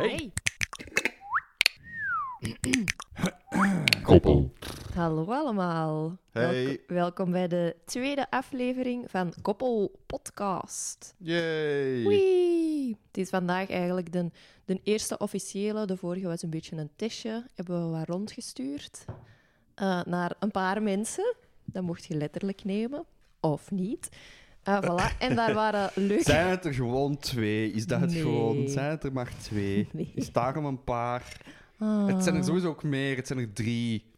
Hey. Koppel. Hallo allemaal. Hey. Welk- welkom bij de tweede aflevering van Koppel Podcast. Yay. Wee. Het is vandaag eigenlijk de, de eerste officiële. De vorige was een beetje een testje. Hebben we wat rondgestuurd eh, naar een paar mensen. Dat mocht je letterlijk nemen, of niet. Eh, voilà. En daar waren leuke... Zijn het er gewoon twee? Is dat het Nee. gewoon? Zijn het er maar twee? Nee. Is daarom een paar? Ah. Het zijn er sowieso ook meer. Het zijn er drie.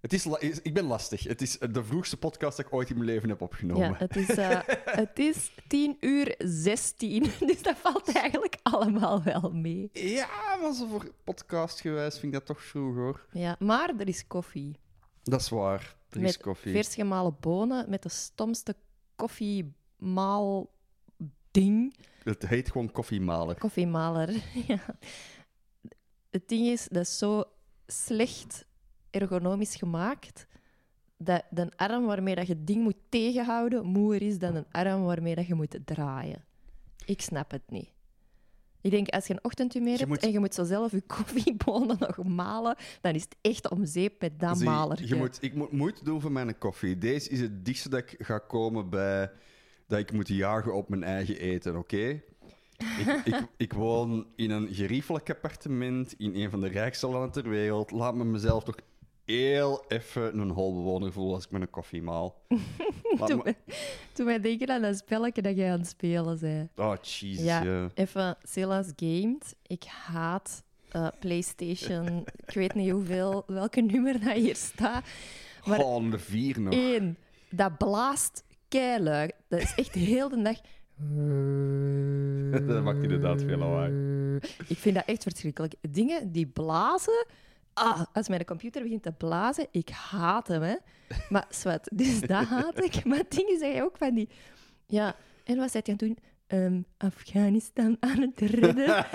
Het is is- ik ben lastig. Het is de vroegste podcast dat ik ooit in mijn leven heb opgenomen. Ja, het is, eh, het is 10 uur 16, dus dat valt eigenlijk allemaal wel mee. Ja, maar zo voor podcastgewijs vind ik dat toch vroeg hoor. Ja, maar er is koffie. Dat is waar. Er is met koffie. vers gemalen bonen, met de stomste koffiemaal ding. Het heet gewoon koffiemaler. Koffiemaler, ja. Het ding is, dat is zo slecht ergonomisch gemaakt, dat de arm waarmee dat je het ding moet tegenhouden moeier is dan een arm waarmee dat je moet draaien. Ik snap het niet. Ik denk, als je een ochtendhumeur Je hebt moet- en je moet zo zelf je koffiebonen nog malen, dan is het echt om zeep met dat je moet, ik moet moeite doen voor mijn koffie. Deze is het dichtste dat ik ga komen bij dat ik moet jagen op mijn eigen eten, oké? Ik, ik, ik woon in een geriefelijk appartement in een van de rijkste landen ter wereld. Laat me mezelf toch heel even een holbewoner voelen als ik met een koffie maal. Toen, me- wij- toen wij denken aan dat spelletje dat jij aan het spelen bent. Oh, jezus. Ja, even Silas Gamed. Ik haat eh, PlayStation. ik weet niet hoeveel, welke nummer dat hier staat. Maar Gewoon de vier nog. één, dat blaast keilui. Dat is echt heel de dag. Dat maakt inderdaad veel lawaai. Ik vind dat echt verschrikkelijk. Dingen die blazen. Ah, als mijn computer begint te blazen, ik haat hem, hè. Maar zwart, dus dat haat ik. Maar dingen zeg je ook van die... Ja, en wat zei je aan het doen? Ehm, Afghanistan aan het redden.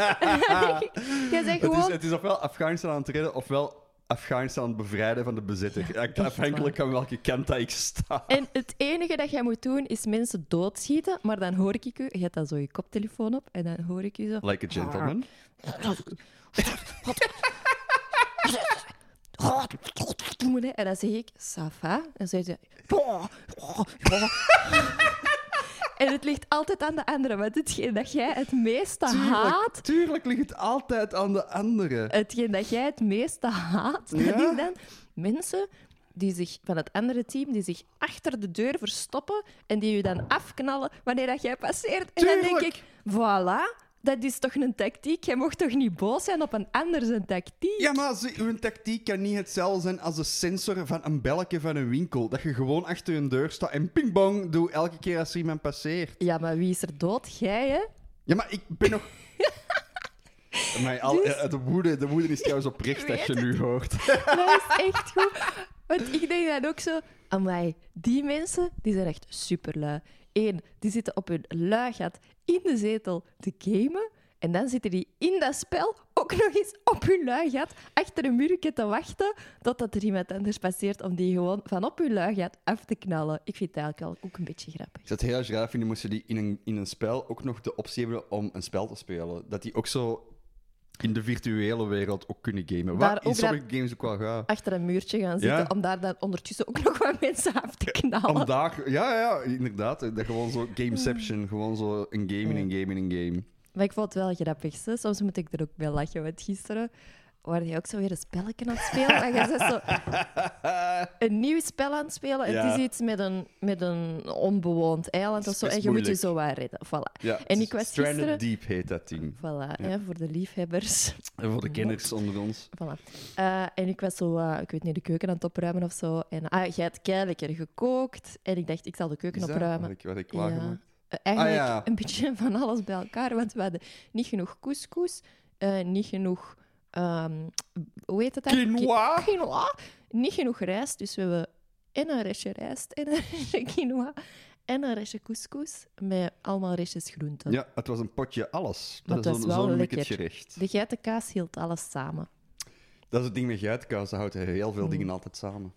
Jij zegt Het is, gewoon... het is ofwel Afghanistan aan het redden, ofwel Afghanistan aan het bevrijden van de bezetter. Ja, afhankelijk van welke kant dat ik sta. En het enige dat jij moet doen, is mensen doodschieten. Maar dan hoor ik u... Je hebt dan zo je koptelefoon op. En dan hoor ik u zo... Like a gentleman. En dan zeg ik, Safa. En dan zeg je... En het ligt altijd aan de andere. Want hetgeen dat jij het meeste haat... Tuurlijk, ligt het altijd aan de andere. Hetgeen dat jij het meeste haat, dat Ja? is dan mensen die zich, van het andere team die zich achter de deur verstoppen en die je dan afknallen wanneer dat jij passeert. En dan denk ik, voilà, dat is toch een tactiek? Jij mocht toch niet boos zijn op een ander zijn tactiek? Ja, maar uw tactiek kan niet hetzelfde zijn als de sensor van een belletje van een winkel. Dat je gewoon achter een deur staat en ping-bong doe elke keer als er iemand passeert. Ja, maar wie is er dood? Jij, hè? Ja, maar ik ben nog... Maar al, Dus- eh, de, woede, de woede is trouwens oprecht als je nu hoort. Dat is echt goed. Want ik denk dan ook zo... Amai, die mensen, die zijn echt superlui. Eén, die zitten op hun luigat in de zetel te gamen. En dan zitten die in dat spel ook nog eens op hun luigat achter een muurtje te wachten totdat er iemand anders passeert om die gewoon van op hun luigat af te knallen. Ik vind het eigenlijk al ook een beetje grappig. Ik zou het heel erg raar vinden moesten die in een, in een spel ook nog de optie hebben om een spel te spelen. Dat die ook zo in de virtuele wereld ook kunnen gamen. Daar Wat in ook sommige games ook wel gaat. Achter een muurtje gaan zitten Ja. om daar dan ondertussen ook nog wat mensen af te knallen. Daar, ja, ja, inderdaad. Dat gewoon zo gameception. Gewoon zo een game in een game in een game. Maar ik vond het wel grappig. Soms moet ik er ook bij lachen. Want gisteren waren je ook zo weer een spelletje aan het spelen. Maar je bent zo een nieuw spel aan het spelen. Ja. het is iets met een, met een onbewoond eiland of zo. En je moet je zo wat redden. Voilà. Ja, En ik was Stranded gisteren- Deep heet dat ding. Voilà, hè, voor de liefhebbers. En voor de kenners onder ons. Voilà. Eh, en ik was zo, eh, ik weet niet, de keuken aan het opruimen of zo. En ah, jij had kei lekker gekookt. En ik dacht, ik zal de keuken opruimen. Wat ik, wat ik klaargemaakt? Eh, eigenlijk Ah, een beetje van alles bij elkaar, want we hadden niet genoeg couscous, eh, niet genoeg, ehm, hoe heet het? dan? Quinoa? Qui- Quinoa. Niet genoeg rijst, dus we hebben en een restje rijst, en een restje quinoa, en een restje couscous, met allemaal restjes groenten. Ja, het was een potje alles. Dat is was zo, lekker. gerecht. De geitenkaas hield alles samen. Dat is het ding met geitenkaas. Dat houdt heel veel Mm. dingen altijd samen.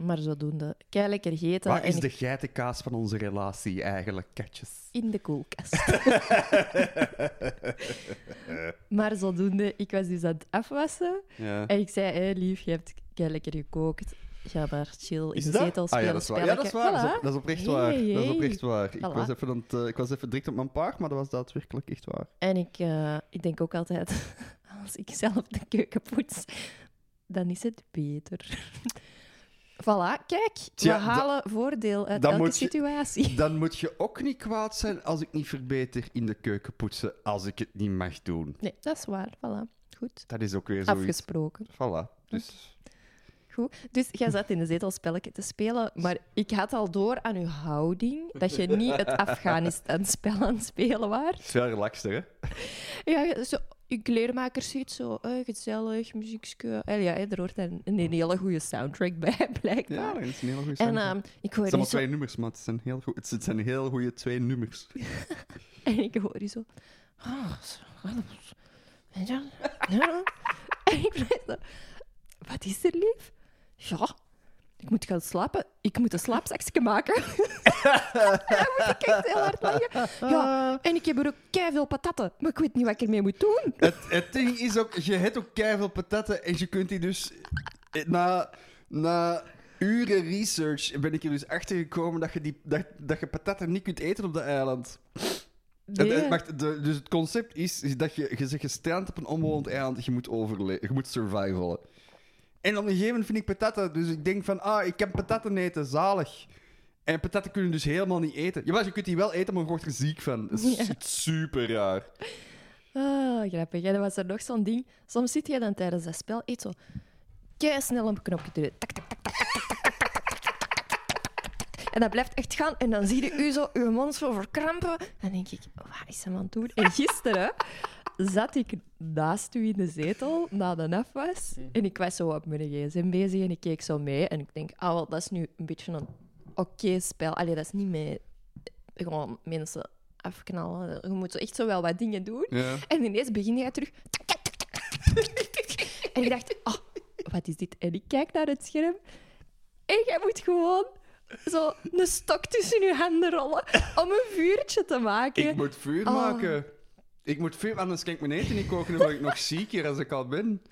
Maar zodoende. Kei lekker gegeten. Wat is ik- de geitenkaas van onze relatie eigenlijk, katjes? in de koelkast. maar zodoende, ik was dus aan het afwassen. Ja. En ik zei, hé, lief, je hebt kei lekker gekookt. Ga maar chill in Is de zetel Ah, spelen. ja, dat is waar. Ja, dat is waar. Dat is, op- dat is oprecht Hey, waar. Dat is oprecht waar. Ik Voilà. was, even aan het, eh, ik was even direct op mijn paard, maar dat was daadwerkelijk echt waar. En ik, eh, ik denk ook altijd, als ik zelf de keuken poets, dan is het beter. Voilà, kijk, Tja, we halen voordeel uit elke je- situatie. Dan moet je ook niet kwaad zijn als ik niet verbeter in de keuken poetsen als ik het niet mag doen. Nee, dat is waar. Voilà, goed. Dat is ook weer zoiets. Afgesproken. Voilà. Dus Goed. Dus jij zat in de zetel spelletje te spelen, maar ik had al door aan uw houding dat je niet het Afghanistan-spel aan het spelen was. het is wel relaxter, hè? Ja, zo, je kleermaker ziet zo eh, gezellig, muziekje. En ja, er hoort een, een hele goede soundtrack bij, Ja, blijkbaar. dat is een hele goede en soundtrack. ehm, ik Het zijn zo... twee nummers, maar het zijn heel, goed, het zijn heel goede twee nummers. En ik hoor je zo... "Ah, zo, weet je wel?" Ja. En ik blijf zo... Wat is er, lief? Ja, ik moet gaan slapen. Ik moet een slaapzakje maken. moet ik echt heel hard lachen. Ja, en ik heb er ook veel patatten. Maar ik weet niet wat ik ermee moet doen. Het, het ding is ook, je hebt ook keiveel patatten en je kunt die dus... eh, Na, na uren research ben ik er dus achter gekomen dat je, die, dat, dat je patatten niet kunt eten op de eiland. Het- Nee. het- wacht, de- dus het concept is, is dat je, je zegt gestrand op een onbewoond eiland, je moet overleven, je moet survivalen. En op een gegeven moment vind ik patatten. Dus ik denk van, ah, ik heb patatten eten, zalig. En patatten kunnen dus helemaal niet eten. Jawel, je kunt die wel eten, maar je wordt er ziek van. Dat is super raar. Oh, grappig. En dan was er nog zo'n ding. Soms zit je dan tijdens dat spel iets zo snel op een knopje drukken. Tak, tak, tak, tak, tak, tak, tak, En dat blijft echt gaan. En dan zie je u zo, uw mond zo verkrampen. En dan denk ik, wat is hem aan het? En gisteren zat ik naast u in de zetel na de afwas. En ik was zo op mijn gsm bezig en ik keek zo mee. En ik denk, ah, wel, dat is nu een beetje een oké spel. Allee, dat is niet met gewoon mensen afknallen. Je moet zo echt zo wel wat dingen doen. Ja. En ineens begin je terug. En ik dacht, oh, wat is dit? En ik kijk naar het scherm. En jij moet gewoon zo een stok tussen je handen rollen om een vuurtje te maken. Ik moet vuur Oh. Ik moet vuur, anders kan ik mijn eten niet koken. Dan word ik nog zieker als ik al ben.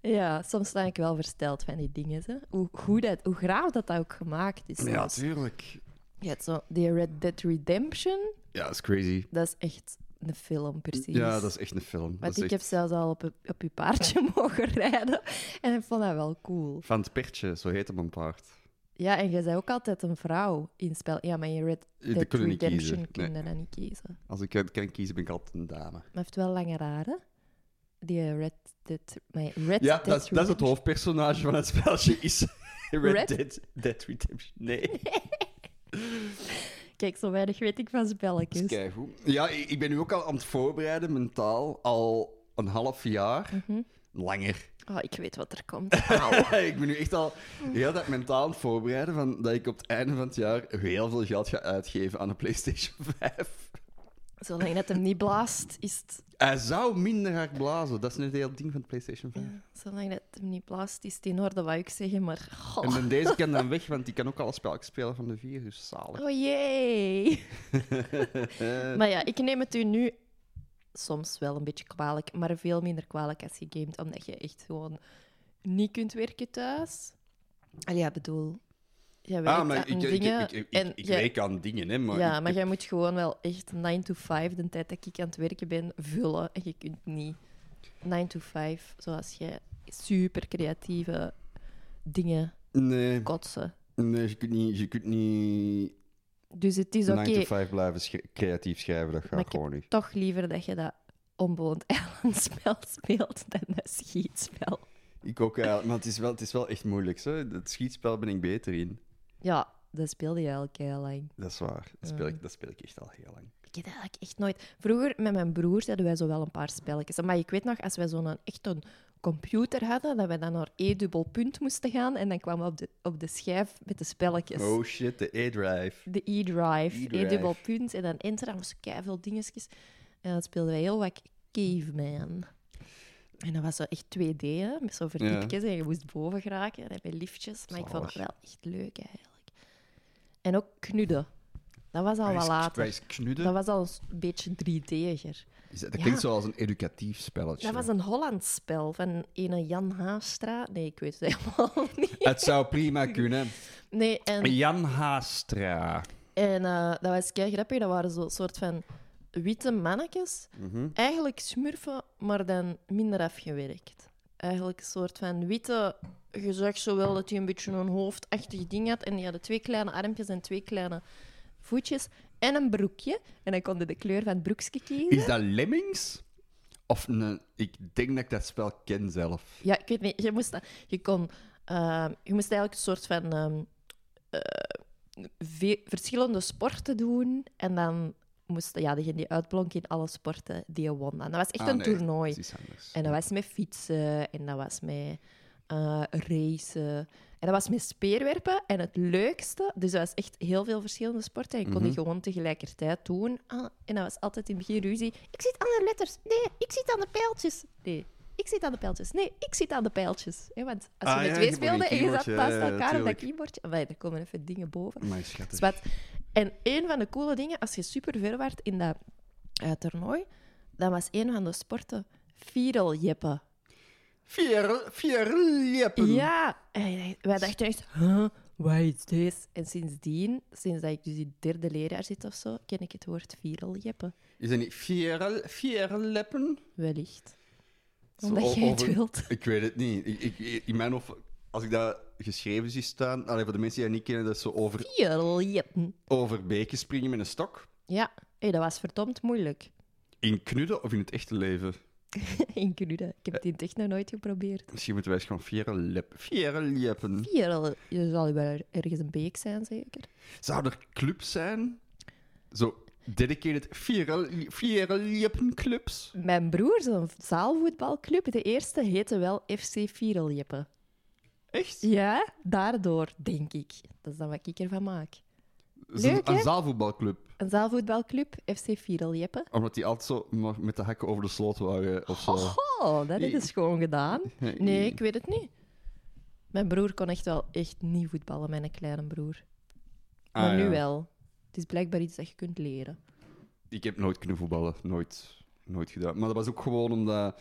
Ja, soms sta ik wel versteld van die dingen. Hè. Hoe, goed dat, hoe graag dat, dat ook gemaakt is. Ja, soms. tuurlijk. Je hebt zo die Red Dead Redemption. Ja, dat is crazy. Dat is echt een film, precies. Ja, dat is echt een film. Want ik echt heb zelfs al op, op je paardje mogen rijden. En ik vond dat wel cool. Van het pertje, zo heet hem een paard. Ja, en jij zei ook altijd een vrouw in spel. Ja, maar in Red Dead Redemption kun je Nee. dat niet kiezen. Als ik het kan kiezen, ben ik altijd een dame. Maar heeft wel lange haren. Die Red Dead... Maar Red Ja, Dead dat, is- dat is het hoofdpersonage van het spelje. Is Red, Red? Dead, Dead Redemption. Nee, Kijk, zo weinig weet ik van spelletjes. keigoed. Ja, ik, ik ben nu ook al aan het voorbereiden, mentaal. Al een half jaar. Mhm. Langer. Oh, ik weet wat er komt. Ik ben nu echt al heel dat mentaal aan het voorbereiden van dat ik op het einde van het jaar heel veel geld ga uitgeven aan een PlayStation 5. Zolang dat hem niet blaast, is het... Hij zou minder hard blazen. Dat is nu het hele ding van de PlayStation 5. Ja, zolang dat hem niet blaast, is het in orde, wat ik zeggen. Maar... goh. En dan deze kan dan weg, want die kan ook alle spelletjes spelen van de vier, dus zalig. Oh jee. maar ja, ik neem het u nu soms wel een beetje kwalijk, maar veel minder kwalijk als je gamet, omdat je echt gewoon niet kunt werken thuis. Allee, ja, bedoel, jij werkt Ah, maar aan ik, dingen ik, ik, en ik jij- werk aan dingen, hè, maar... ja, maar jij moet gewoon wel echt 9 to 5, de tijd dat ik aan het werken ben, vullen. En je kunt niet 9 to 5, zoals jij super creatieve dingen Nee, kotsen. nee je, kunt niet, je kunt niet Dus het is 9 oké. to 5 blijven sch- creatief schrijven, dat gaat gewoon niet. toch liever dat je dat onbewoond eilandspel speelt dan dat schietspel. Ik ook eigenlijk, maar het is wel, het is wel echt moeilijk. Hè? Het schietspel ben ik beter in. Ja, dat speelde je al heel lang. Dat is waar. Dat speel, ik, dat speel ik echt al heel lang. Ik heb dat eigenlijk echt nooit... Vroeger, met mijn broers, hadden wij zo wel een paar spelletjes. Maar ik weet nog, als wij zo'n echt een computer hadden, dat wij dan naar E-dubbel punt moesten gaan en dan kwamen we op de, op de schijf met de spelletjes. Oh shit, de A-Drive. De E-drive, E-drive. E-dubbel punt en dan enter, dan moesten veel dingetjes. En dan speelden wij heel wat Caveman. En dat was zo echt 2D, hè, met zo'n verdiepjes. En je moest boven geraken en met liftjes. Maar ik vond het wel echt leuk, eigenlijk. En ook knudden. Dat was al wat later. knudden. Dat was al een beetje 3D'iger. Dat, klinkt zoals een educatief spelletje. Dat was een Hollands spel van ene Jan Haastra. Nee, ik weet het helemaal niet. Het zou prima kunnen. Nee, en, Jan Haastra. en eh, dat was kei grappig. Dat waren zo'n soort van witte mannetjes. Mhm. Eigenlijk smurfen, maar dan minder afgewerkt. Eigenlijk een soort van witte... Je zag zo wel dat hij een beetje een hoofdachtig ding had. En die hadden twee kleine armpjes en twee kleine voetjes. En een broekje. En dan kon je de kleur van het broekje kiezen. Is dat Lemmings? Of een... Ik denk dat ik dat spel ken zelf. Ja, ik weet niet. Je moest, dat- je kon, ehm, je moest eigenlijk een soort van ehm, eh, ve- verschillende sporten doen. En dan moest ja, degene die uitblonk in alle sporten, die won. dan. Dat was echt Ah, een nee, toernooi. is anders. En dat was met fietsen en dat was met eh, racen. En dat was met speerwerpen. En het leukste, dus dat was echt heel veel verschillende sporten. En je kon die Mhm. gewoon tegelijkertijd doen. Ah, en dat was altijd in het begin ruzie. Ik zit aan de letters. Nee, ik zit aan de pijltjes. Nee, ik zit aan de pijltjes. Nee, ik zit aan de pijltjes. Hè, want als je Ah, met ja, twee je speelde en je zat keyboardje, naast ja, elkaar op dat tuurlijk. keyboardje... Amai, daar komen even dingen boven. Maar schattig. Zwat. En een van de coole dingen, als je super ver werd in dat eh, toernooi, dan was een van de sporten viereljeppen. Vier, vier lippen. Ja, en wij dachten echt, huh, wat is dit? En sindsdien, sinds dat ik dus in het derde leerjaar zit of zo, ken ik het woord viereljeppen. Is dat niet vier, vier lippen? Wellicht. Zo Omdat o- jij het over- wilt. Ik weet het niet. Ik, ik, in mijn hoofd, als ik dat geschreven zie staan, allee, voor de mensen die dat niet kennen, dat is zo over, Viereljeppen. over beken springen met een stok. Ja, hey, dat was verdomd moeilijk. In knudden of in het echte leven? In. Ik heb het in echt nog nooit geprobeerd. Misschien moeten wij eens gewoon vier lippen. Vier lippen. Je zal wel ergens een beek zijn, zeker? Zou er clubs zijn? Zo dedicated vier, vier lippen clubs? Mijn broer, zo'n zaalvoetbalclub, de eerste heette wel FC Viereljeppen. Echt? Ja, daardoor, denk ik. Dat is dan wat ik ervan maak. Is een, Leuk, een hè? zaalvoetbalclub. Een zaalvoetbalclub, FC Viereljeppen. Omdat die altijd zo maar met de hakken over de sloot waren of zo. Oh, dat is gewoon gedaan. Nee, ik weet het niet. Mijn broer kon echt wel echt niet voetballen, mijn kleine broer. Maar Ah, nu wel. Het is blijkbaar iets dat je kunt leren. Ik heb nooit kunnen voetballen. Nooit, nooit gedaan. Maar dat was ook gewoon omdat...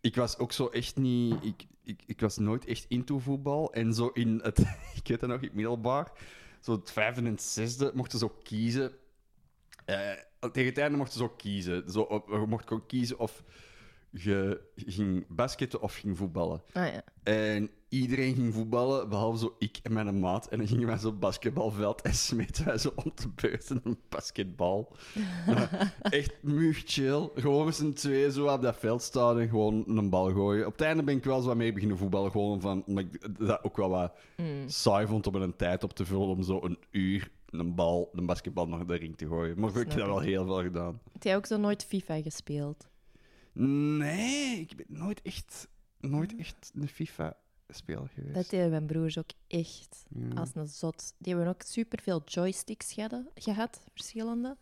Ik was ook zo echt niet... Ik, ik, ik was nooit echt into voetbal. En zo in het... Ik weet dat nog, in het middelbaar. Zo het vijfde en het zesde mochten zo kiezen. Eh, tegen het einde mochten ze ook kiezen. Zo, je mocht ook kiezen of je ging basketten of ging voetballen. Ah ja. En iedereen ging voetballen, behalve zo ik en mijn maat. En dan gingen wij zo op basketbalveld en smeten wij zo om te beurten een basketbal. Echt mug chill. Gewoon met z'n twee zo op dat veld staan en gewoon een bal gooien. Op het einde ben ik wel zo wat mee beginnen voetballen. Gewoon van, omdat ik dat ook wel wat saai vond om er een tijd op te vullen om zo een uur een bal, een basketbal naar de ring te gooien. Maar ik heb dat wel heel veel gedaan. Heb jij ook zo nooit FIFA gespeeld? Nee, ik ben nooit echt, nooit echt een FIFA-speler geweest. Dat deden mijn broers ook echt. Ja. Als een zot. Die hebben ook superveel joysticks gehad, gehad verschillende.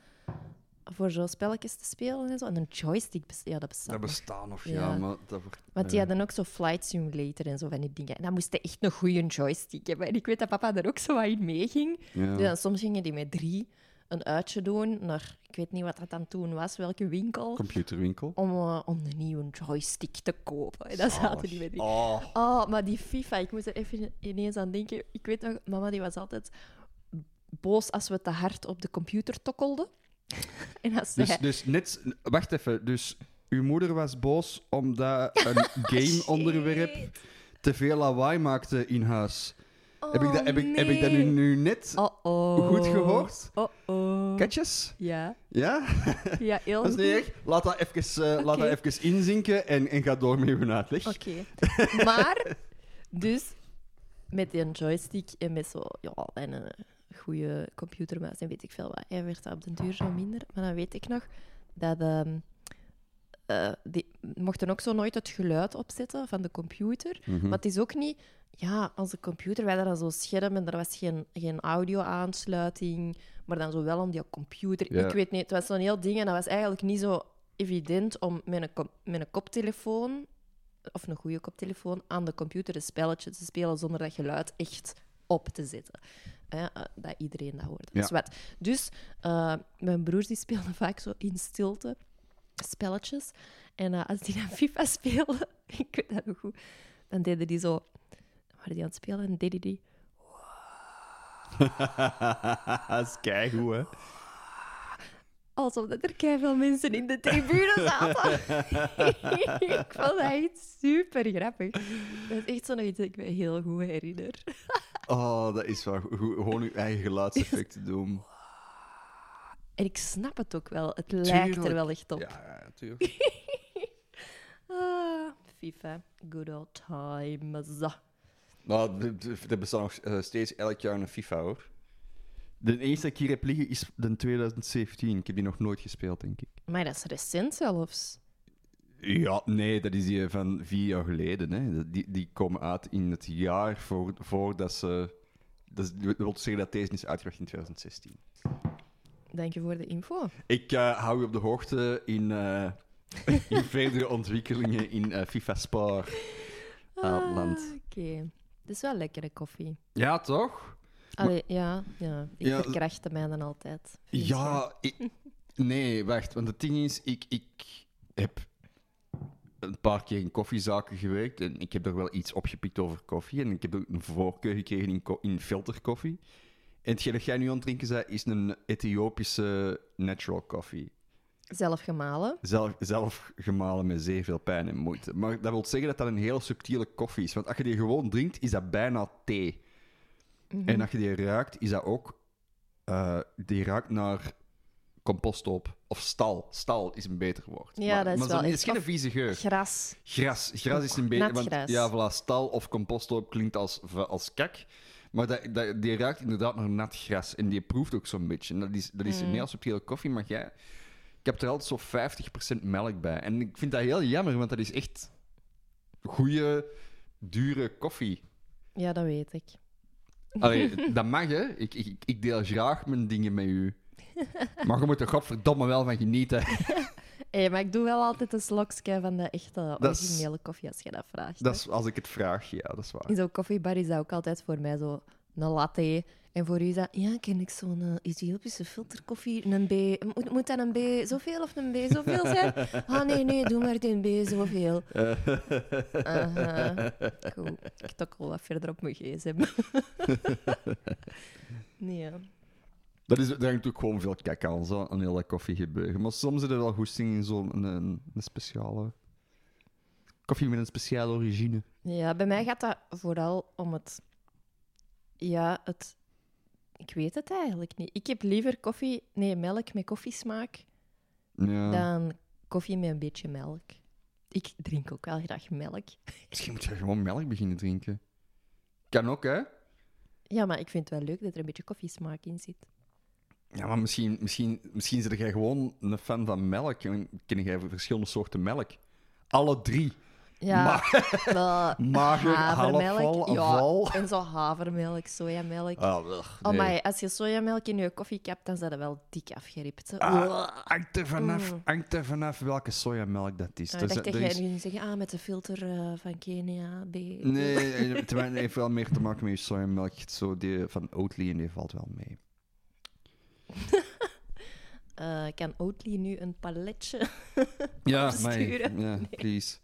Voor zo spelletjes te spelen en zo. En een joystick, ja, dat bestaat Dat nog. bestaat nog, ja, Ja. maar dat wordt... Want die ja. hadden ook zo Flight Simulator en zo van die dingen. En dan moest je echt een goede joystick hebben. En ik weet dat papa er ook zo wat in meeging. Ja. Dus dan soms gingen die met drie een uitje doen naar, ik weet niet wat dat dan toen was, welke winkel. Computerwinkel. Om, eh, om een nieuwe joystick te kopen. En dan zaten die met die... Oh, Oh, maar die FIFA, ik moest er even ineens aan denken. Ik weet nog, mama die was altijd boos als we te hard op de computer tokkelden. en als zij... dus, dus net... Wacht even, dus uw moeder was boos omdat een game-onderwerp te veel lawaai maakte in huis. heb, ik dat, heb, ik, heb ik dat nu, nu net goed gehoord? Oh-oh. Katjes? Ja, Ja? ja, heel Dat is niet goed. erg. Laat dat even, eh, laat dat even inzinken en, en ga door met uw uitleg. Oké. Maar, dus, met die joystick en met zo, ja, en een goede computermuis en weet ik veel wat, hij werd dat op den duur zo minder. Maar dan weet ik nog dat... eh, die mochten ook zo nooit het geluid opzetten van de computer. Mhm. Maar het is ook niet... Ja, onze computer, wij hadden dan zo'n scherm en er was geen, geen audio-aansluiting, maar dan zo wel aan die computer. Ja. Ik weet niet, het was zo'n heel ding en dat was eigenlijk niet zo evident om met een, met een koptelefoon, of een goede koptelefoon, aan de computer een spelletje te spelen zonder dat geluid echt op te zetten. Hè, eh, dat iedereen dat hoort. Ja. Dus eh, mijn broers die speelden vaak zo in stilte spelletjes. En eh, als die dan FIFA speelden, ik weet dat nog goed, dan deden die zo... Waren die aan het spelen en deden die... dat is keigoed, hè? Alsof dat er veel mensen in de tribune zaten. ik vond dat echt super grappig. Dat is echt zo'n iets dat ik me heel goed herinner. Oh, dat is wel goed. Gewoon je eigen geluidseffecten doen. En ik snap het ook wel. Het lijkt er wel echt op. Ja, ja, natuurlijk. Ah, FIFA, good old times. Nou, er- bestaat nog eh, steeds elk jaar een FIFA, hoor. De enige dat ik hier heb liggen is de 2017. Ik heb die nog nooit gespeeld, denk ik. Maar dat is recent zelfs. Ja, nee, dat is die van vier jaar geleden. Hè. Die, die komen uit in het jaar voor, voordat ze... Dat, is- dat wil zeggen dat deze is uitgebracht in 2016. Dank je voor de info. Ik eh, hou je op de hoogte in, eh, in verdere ontwikkelingen in eh, FIFA Spar. Ah, land. Oké. Het is wel lekkere koffie. Ja, toch? Allee, ja, ja. Ik Ja, verkracht mij dan altijd. Ja, ik- nee, wacht. Want het ding is, ik, ik heb een paar keer in koffiezaken gewerkt en ik heb er wel iets opgepikt over koffie. En ik heb ook een voorkeur gekregen in, in filterkoffie. En hetgeen dat jij nu aan het drinken bent, is een Ethiopische natural coffee. Zelf gemalen. Zelf, zelf gemalen met zeer veel pijn en moeite. Maar dat wil zeggen dat dat een heel subtiele koffie is. Want als je die gewoon drinkt, is dat bijna thee. Mhm. En als je die ruikt, is dat ook... eh, die ruikt naar composthoop. Of stal. Stal is een beter woord. Ja, maar, dat is maar wel het is geen vieze geur. Gras. Gras. Gras is een beetje... Want, gras. ja, voilà, stal of composthoop klinkt als, als kak. Maar dat, dat, die ruikt inderdaad naar nat gras. En die proeft ook zo'n beetje. En dat is, dat is een heel subtiele koffie, maar jij... Ik heb er altijd zo 50% melk bij. En ik vind dat heel jammer, want dat is echt goede, dure koffie. Ja, dat weet ik. Allee, dat mag, hè. Ik, ik, ik deel graag mijn dingen met u. Maar je moet er godverdomme wel van genieten. Hey, maar ik doe wel altijd een slokje van de echte originele koffie als je dat vraagt. Dat is, als ik het vraag, ja, dat is waar. In zo'n koffiebar is dat ook altijd voor mij zo een latte. En voor u is dat, ja, ken ik zo'n eh, Ethiopische filterkoffie? Een B, moet, moet dat een B zoveel of een B zoveel zijn? Ah, nee, nee, doe maar een B zoveel. Aha. Goed, ik tokkel wat verder op mijn gsm. nee, ja. Dat is, daar hangt ook gewoon veel kak aan, zo, een hele koffie gebeuren. Maar soms zit er wel goesting in zo'n een, een, een speciale... Koffie met een speciale origine. Ja, bij mij gaat dat vooral om het... Ja, het... Ik weet het eigenlijk niet. Ik heb liever koffie... Nee, melk met koffiesmaak Ja. dan koffie met een beetje melk. Ik drink ook wel graag melk. Misschien moet je gewoon melk beginnen drinken. Kan ook, hè? Ja, maar ik vind het wel leuk dat er een beetje koffiesmaak in zit. Ja, maar misschien, misschien, misschien zit jij gewoon een fan van melk. En ken jij verschillende soorten melk. Alle drie. Ja, wel, Mager, havermelk. ja, en zo havermelk, sojamelk. Ah, ugh, Oh, nee. maar als je sojamelk in je koffie kapt, dan zijn dat wel dik afgeript. Ah, hangt er vanaf, Mm. hangt er vanaf welke sojamelk dat is. Ah, Dus, ik dacht dat jij is- nu zeggen, ah, met de filter eh, van Kenia, B. Nee, het heeft wel meer te maken met je sojamelk. Zo die van Oatly en die valt wel mee. Eh, kan Oatly nu een paletje? Ja, Opsturen. ja, please.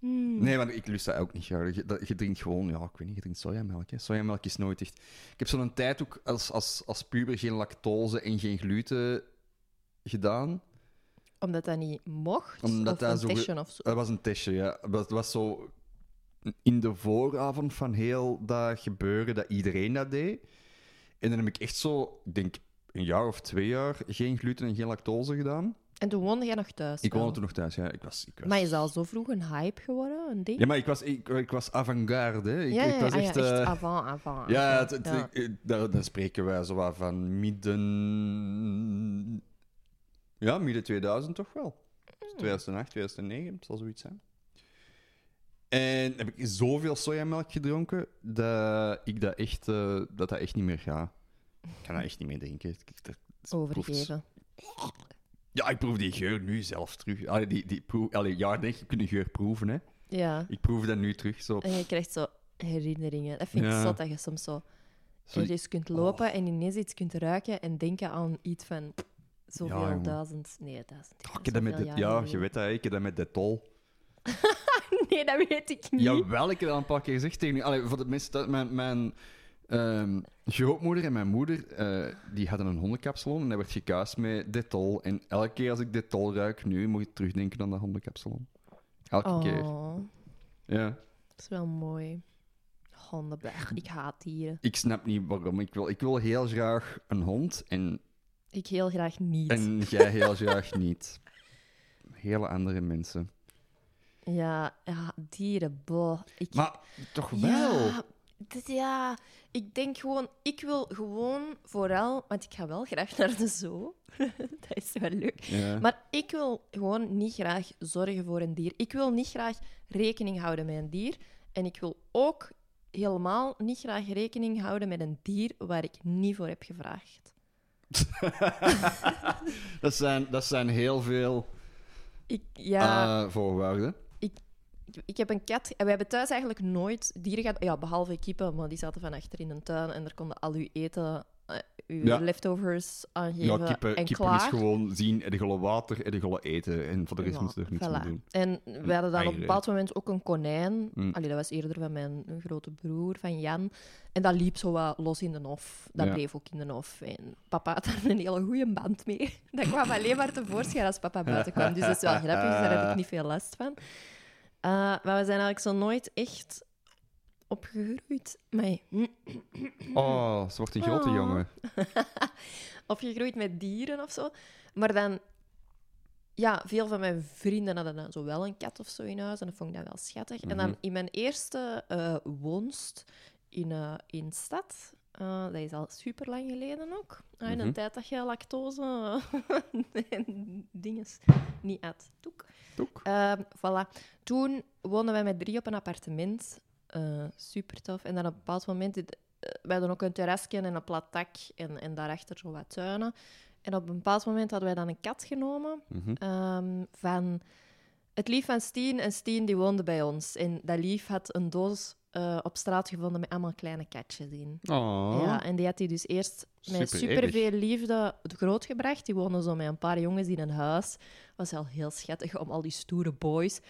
Hmm. Nee, maar ik lust dat ook niet graag. Je, dat- je drinkt gewoon, ja, ik weet niet, je drinkt sojamelk. Hè. Sojamelk is nooit echt... Ik heb zo'n tijd ook als, als, als puber geen lactose en geen gluten gedaan. Omdat dat niet mocht? Omdat of dat een zo testje of zo? Dat was een testje, ja. Dat was zo in de vooravond van heel dat gebeuren dat iedereen dat deed. En dan heb ik echt zo, ik denk een jaar of twee jaar, geen gluten en geen lactose gedaan. En toen woonde jij nog thuis? Ik woonde toen nog thuis, ja. Ik was, ik was... Maar is al zo vroeg een hype geworden? Een ding? Ja, maar ik was, ik, ik was avant-garde. Ik, ja, ja, ik was ah, ja, echt... eh, avant, avant. Ja, avant. het, het- Ja. daar, daar spreken wij zo wat van midden... Ja, midden 2000 toch wel. Hmm. 2008, 2009, het zal zoiets zijn. En heb ik zoveel sojamelk gedronken dat ik dat echt, eh, dat, dat echt niet meer ga. Ik kan dat echt niet meer drinken. Ik- ik- dat- dat proeft- Overgeven. Ja, ik proef die geur nu zelfs terug. Allee, die, die proef, allee, ja, je kunt die geur proeven, hè. Ja. Ik proef dat nu terug, zo. En je krijgt zo herinneringen. Dat vind ik Ja. zot dat je soms zo Zo- ergens kunt lopen en ineens iets kunt ruiken en denken aan iets van zoveel Ja, jongen. duizend... Nee, duizend. Oh, ik heb dat met de, ja, je weet dat, hè, ik heb dat met Detol. Nee, dat weet ik niet. Jawel, ik heb dat een paar keer gezegd tegen u. Allee, voor de mensen, mijn, mijn ehm, grootmoeder en mijn moeder, eh, die hadden een hondenkapsalon en dat werd gekuist met Detol. En elke keer als ik Detol ruik nu, moet ik terugdenken aan dat hondenkapsalon. Elke keer. Oh, Ja. dat is wel mooi. Honden, blech, ik haat dieren. Ik snap niet waarom. Ik wil, ik wil heel graag een hond en, Ik heel graag niet. en jij heel graag niet. Hele andere mensen. Ja, ja, dieren, boh. Ik... Maar toch wel. Ja, dit- ja, ik denk gewoon, ik wil gewoon vooral, want ik ga wel graag naar de zoo. dat is wel leuk. Ja. Maar ik wil gewoon niet graag zorgen voor een dier. Ik wil niet graag rekening houden met een dier. En ik wil ook helemaal niet graag rekening houden met een dier waar ik niet voor heb gevraagd. dat, zijn, dat zijn heel veel Ik, ja, eh, voorwaarden. Ik, ik heb een kat en we hebben thuis eigenlijk nooit dieren gehad. Ja, behalve kippen, maar die zaten van achter in een tuin en daar konden al uw eten, eh, uw Ja. leftovers aangeven Ja, kippen, en kippen klaar. is gewoon zien, en de gullen water en eten. En voor de rest Ja, moeten ze er niets voilà. doen. En we hadden dan op een bepaald moment ook een konijn. Mm. Allee, dat was eerder van mijn grote broer, van Jan. En dat liep zo wat los in de hof. Dat Ja. bleef ook in de hof. En papa had daar een hele goede band mee. Dat kwam alleen maar tevoorschijn als papa buiten kwam. Dus dat is wel grappig, dus daar heb ik niet veel last van. Eh, maar we zijn eigenlijk zo nooit echt opgegroeid. Maar Oh, ze wordt een grote Oh. jongen. opgegroeid met dieren of zo. Maar dan, ja, veel van mijn vrienden hadden dan zo wel een kat of zo in huis. En dat vond ik dan wel schattig. En dan Mhm. in mijn eerste eh, woonst in, eh in stad, eh, dat is al super lang geleden ook. Ah, in een Mhm. tijd dat je lactose en dinges niet at. Toek. Toek. Ehm, voilà. Toen woonden wij met drie op een appartement. Eh, super tof. En dan op een bepaald moment, eh, wij hadden ook een terrasje en een plat dak en, en daarachter zo wat tuinen. En op een bepaald moment hadden wij dan een kat genomen Mhm. ehm, van het lief van Steen. En Steen die woonde bij ons. En dat lief had een doos eh, op straat gevonden met allemaal kleine katjes in. Oh. Ja, en die had hij dus eerst met Super superveel liefde grootgebracht. Die woonden zo met een paar jongens in een huis. was wel heel schattig om al die stoere boys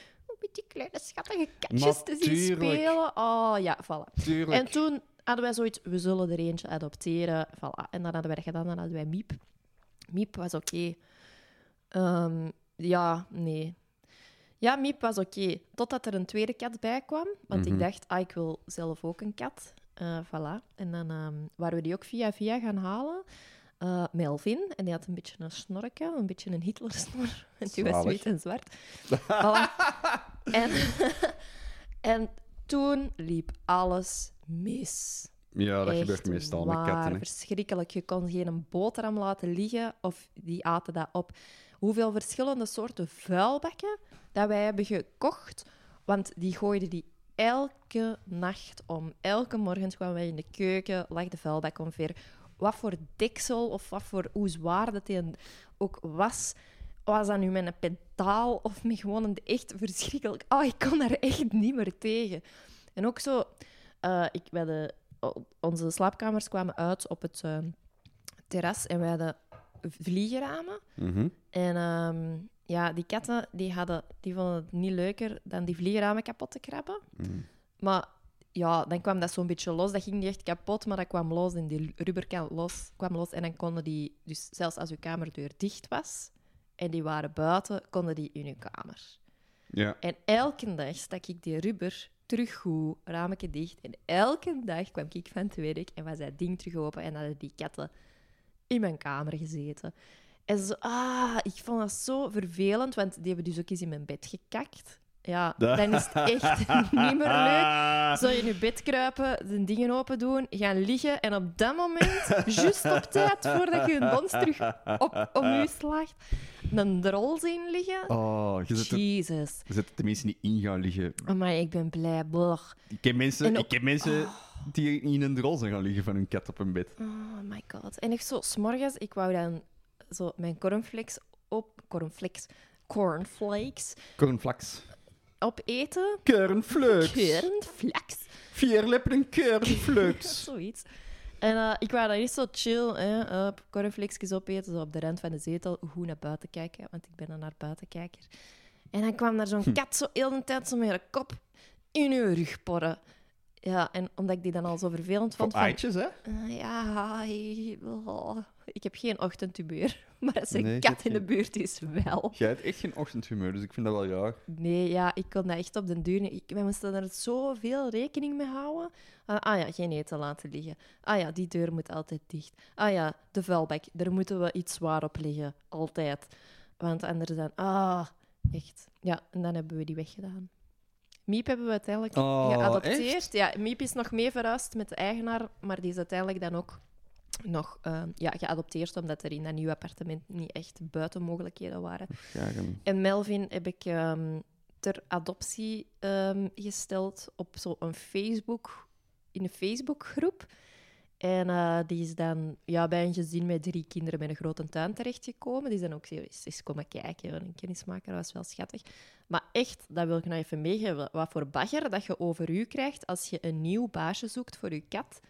met die kleine schattige katjes te zien spelen. Oh ja, voilà. Tuurlijk. En toen hadden wij zoiets, we zullen er eentje adopteren. Voilà. En dan hadden wij dat gedaan, dan hadden wij Miep. Miep was oké. Ehm, ja, nee. Ja, Miep was oké. Totdat er een tweede kat bij kwam. Want Mhm. ik dacht, ah, ik wil zelf ook een kat. Eh, voilà. En dan ehm, waren we die ook via via gaan halen. Eh, Melvin. En die had een beetje een snorken, een beetje een Hitlersnor. En die was wit en zwart. Voilà. en, en toen liep alles mis. ja, dat Echt gebeurt meestal met katten. hè. verschrikkelijk. Je kon geen boterham laten liggen of die aten dat op. Hoeveel verschillende soorten vuilbakken dat wij hebben gekocht. Want die gooiden die elke nacht om. Elke morgen kwamen wij in de keuken, lag de vuilbak omver. Wat voor deksel of wat voor, hoe zwaar dat die ook was. Was dat nu met een pedaal of met gewoon een echt verschrikkelijk... Oh, ik kon daar echt niet meer tegen. En ook zo... eh, ik, o- onze slaapkamers kwamen uit op het eh, terras en wij hadden vliegenramen. Mhm. En ehm, ja, die katten die hadden, die vonden het niet leuker dan die vliegenramen kapot te krabben. Mhm. Maar ja, dan kwam dat zo'n beetje los. Dat ging niet echt kapot, maar dat kwam los en die rubberkant los, kwam los. En dan konden die, dus zelfs als uw kamerdeur dicht was en die waren buiten, konden die in uw kamer. Ja. En elke dag stak ik die rubber terug goed, dicht. En elke dag kwam ik van het werk en was dat ding terug open en hadden die katten in mijn kamer gezeten. En zo, ah, ik vond dat zo vervelend, want die hebben dus ook eens in mijn bed gekakt. Ja, dan is het echt niet meer leuk. Zo in je bed kruipen, de dingen open doen, gaan liggen en op dat moment, juist op tijd, voordat je een dons terug op, om je slaagt, een drol zien liggen. Oh, je zet, Jezus. je zet tenminste niet in gaan liggen. Maar ik ben blij. Blech. Ik ken mensen, En ik ken mensen die in een drol zijn gaan liggen van hun kat op hun bed. Oh my god. En echt zo, s'morgens, ik wou dan zo mijn cornflakes op cornflakes, cornflakes Cornflakes. Opeten. Cornflakes. Cornflakes. Vier lippen en cornflakes. Zoiets. En eh, ik wou dan eerst zo chill, hè, op cornflakes opeten, zo op de rand van de zetel, goed naar buiten kijken, want ik ben een naar buitenkijker. En dan kwam daar Hm. zo'n kat zo heel de tijd zo met haar kop in uw rug porren. Ja, en omdat ik die dan al zo vervelend Voor vond, van... eitjes, hè? eh, ja, ik, oh, ik heb geen ochtendtumeur, maar als er een Nee, kat in de geen- buurt is, wel. Jij hebt echt geen ochtendhumeur, dus ik vind dat wel raar. Nee, ja, ik kon dat echt op den duur. Ik, wij moesten er zoveel rekening mee houden. Ah, ah ja, geen eten laten liggen. Ah ja, die deur moet altijd dicht. Ah ja, de vuilbak, daar moeten we iets zwaar op liggen. Altijd. Want anders dan... Ah, echt. Ja, en dan hebben we die weggedaan. Miep hebben we uiteindelijk Oh, geadopteerd. echt? Ja, Miep is nog mee verhuisd met de eigenaar, maar die is uiteindelijk dan ook nog eh, ja, geadopteerd, omdat er in dat nieuwe appartement niet echt buitenmogelijkheden waren. Dan- En Melvin heb ik ehm, ter adoptie ehm, gesteld op zo'n Facebook, in een Facebookgroep. En eh, die is dan ja, bij een gezin met drie kinderen met een grote tuin terechtgekomen. Die zijn ook eens, eens komen kijken en een kennis maken. Dat was wel schattig. Maar echt, dat wil ik nog even meegeven. Wat voor bagger dat je over u krijgt als je een nieuw baasje zoekt voor je kat.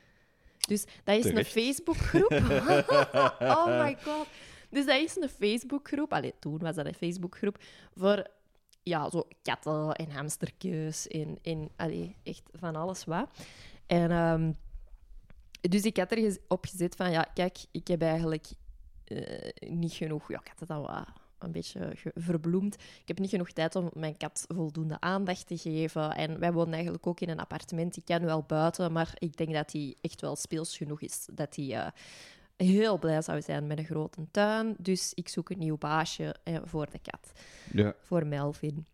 Dus dat is Terecht. een Facebookgroep. oh my god. Dus dat is een Facebookgroep. Allee, toen was dat een Facebookgroep voor ja, zo katten en hamstertjes en, en allee, echt van alles wat. En ehm, dus ik had er op gezet van, ja, kijk, ik heb eigenlijk eh, niet genoeg... Ja, ik had het al wat een beetje verbloemd. Ik heb niet genoeg tijd om mijn kat voldoende aandacht te geven. En wij wonen eigenlijk ook in een appartement. Die kan wel buiten, maar ik denk dat hij echt wel speels genoeg is. Dat hij eh, heel blij zou zijn met een grote tuin. Dus ik zoek een nieuw baasje eh, voor de kat Ja. voor Melvin.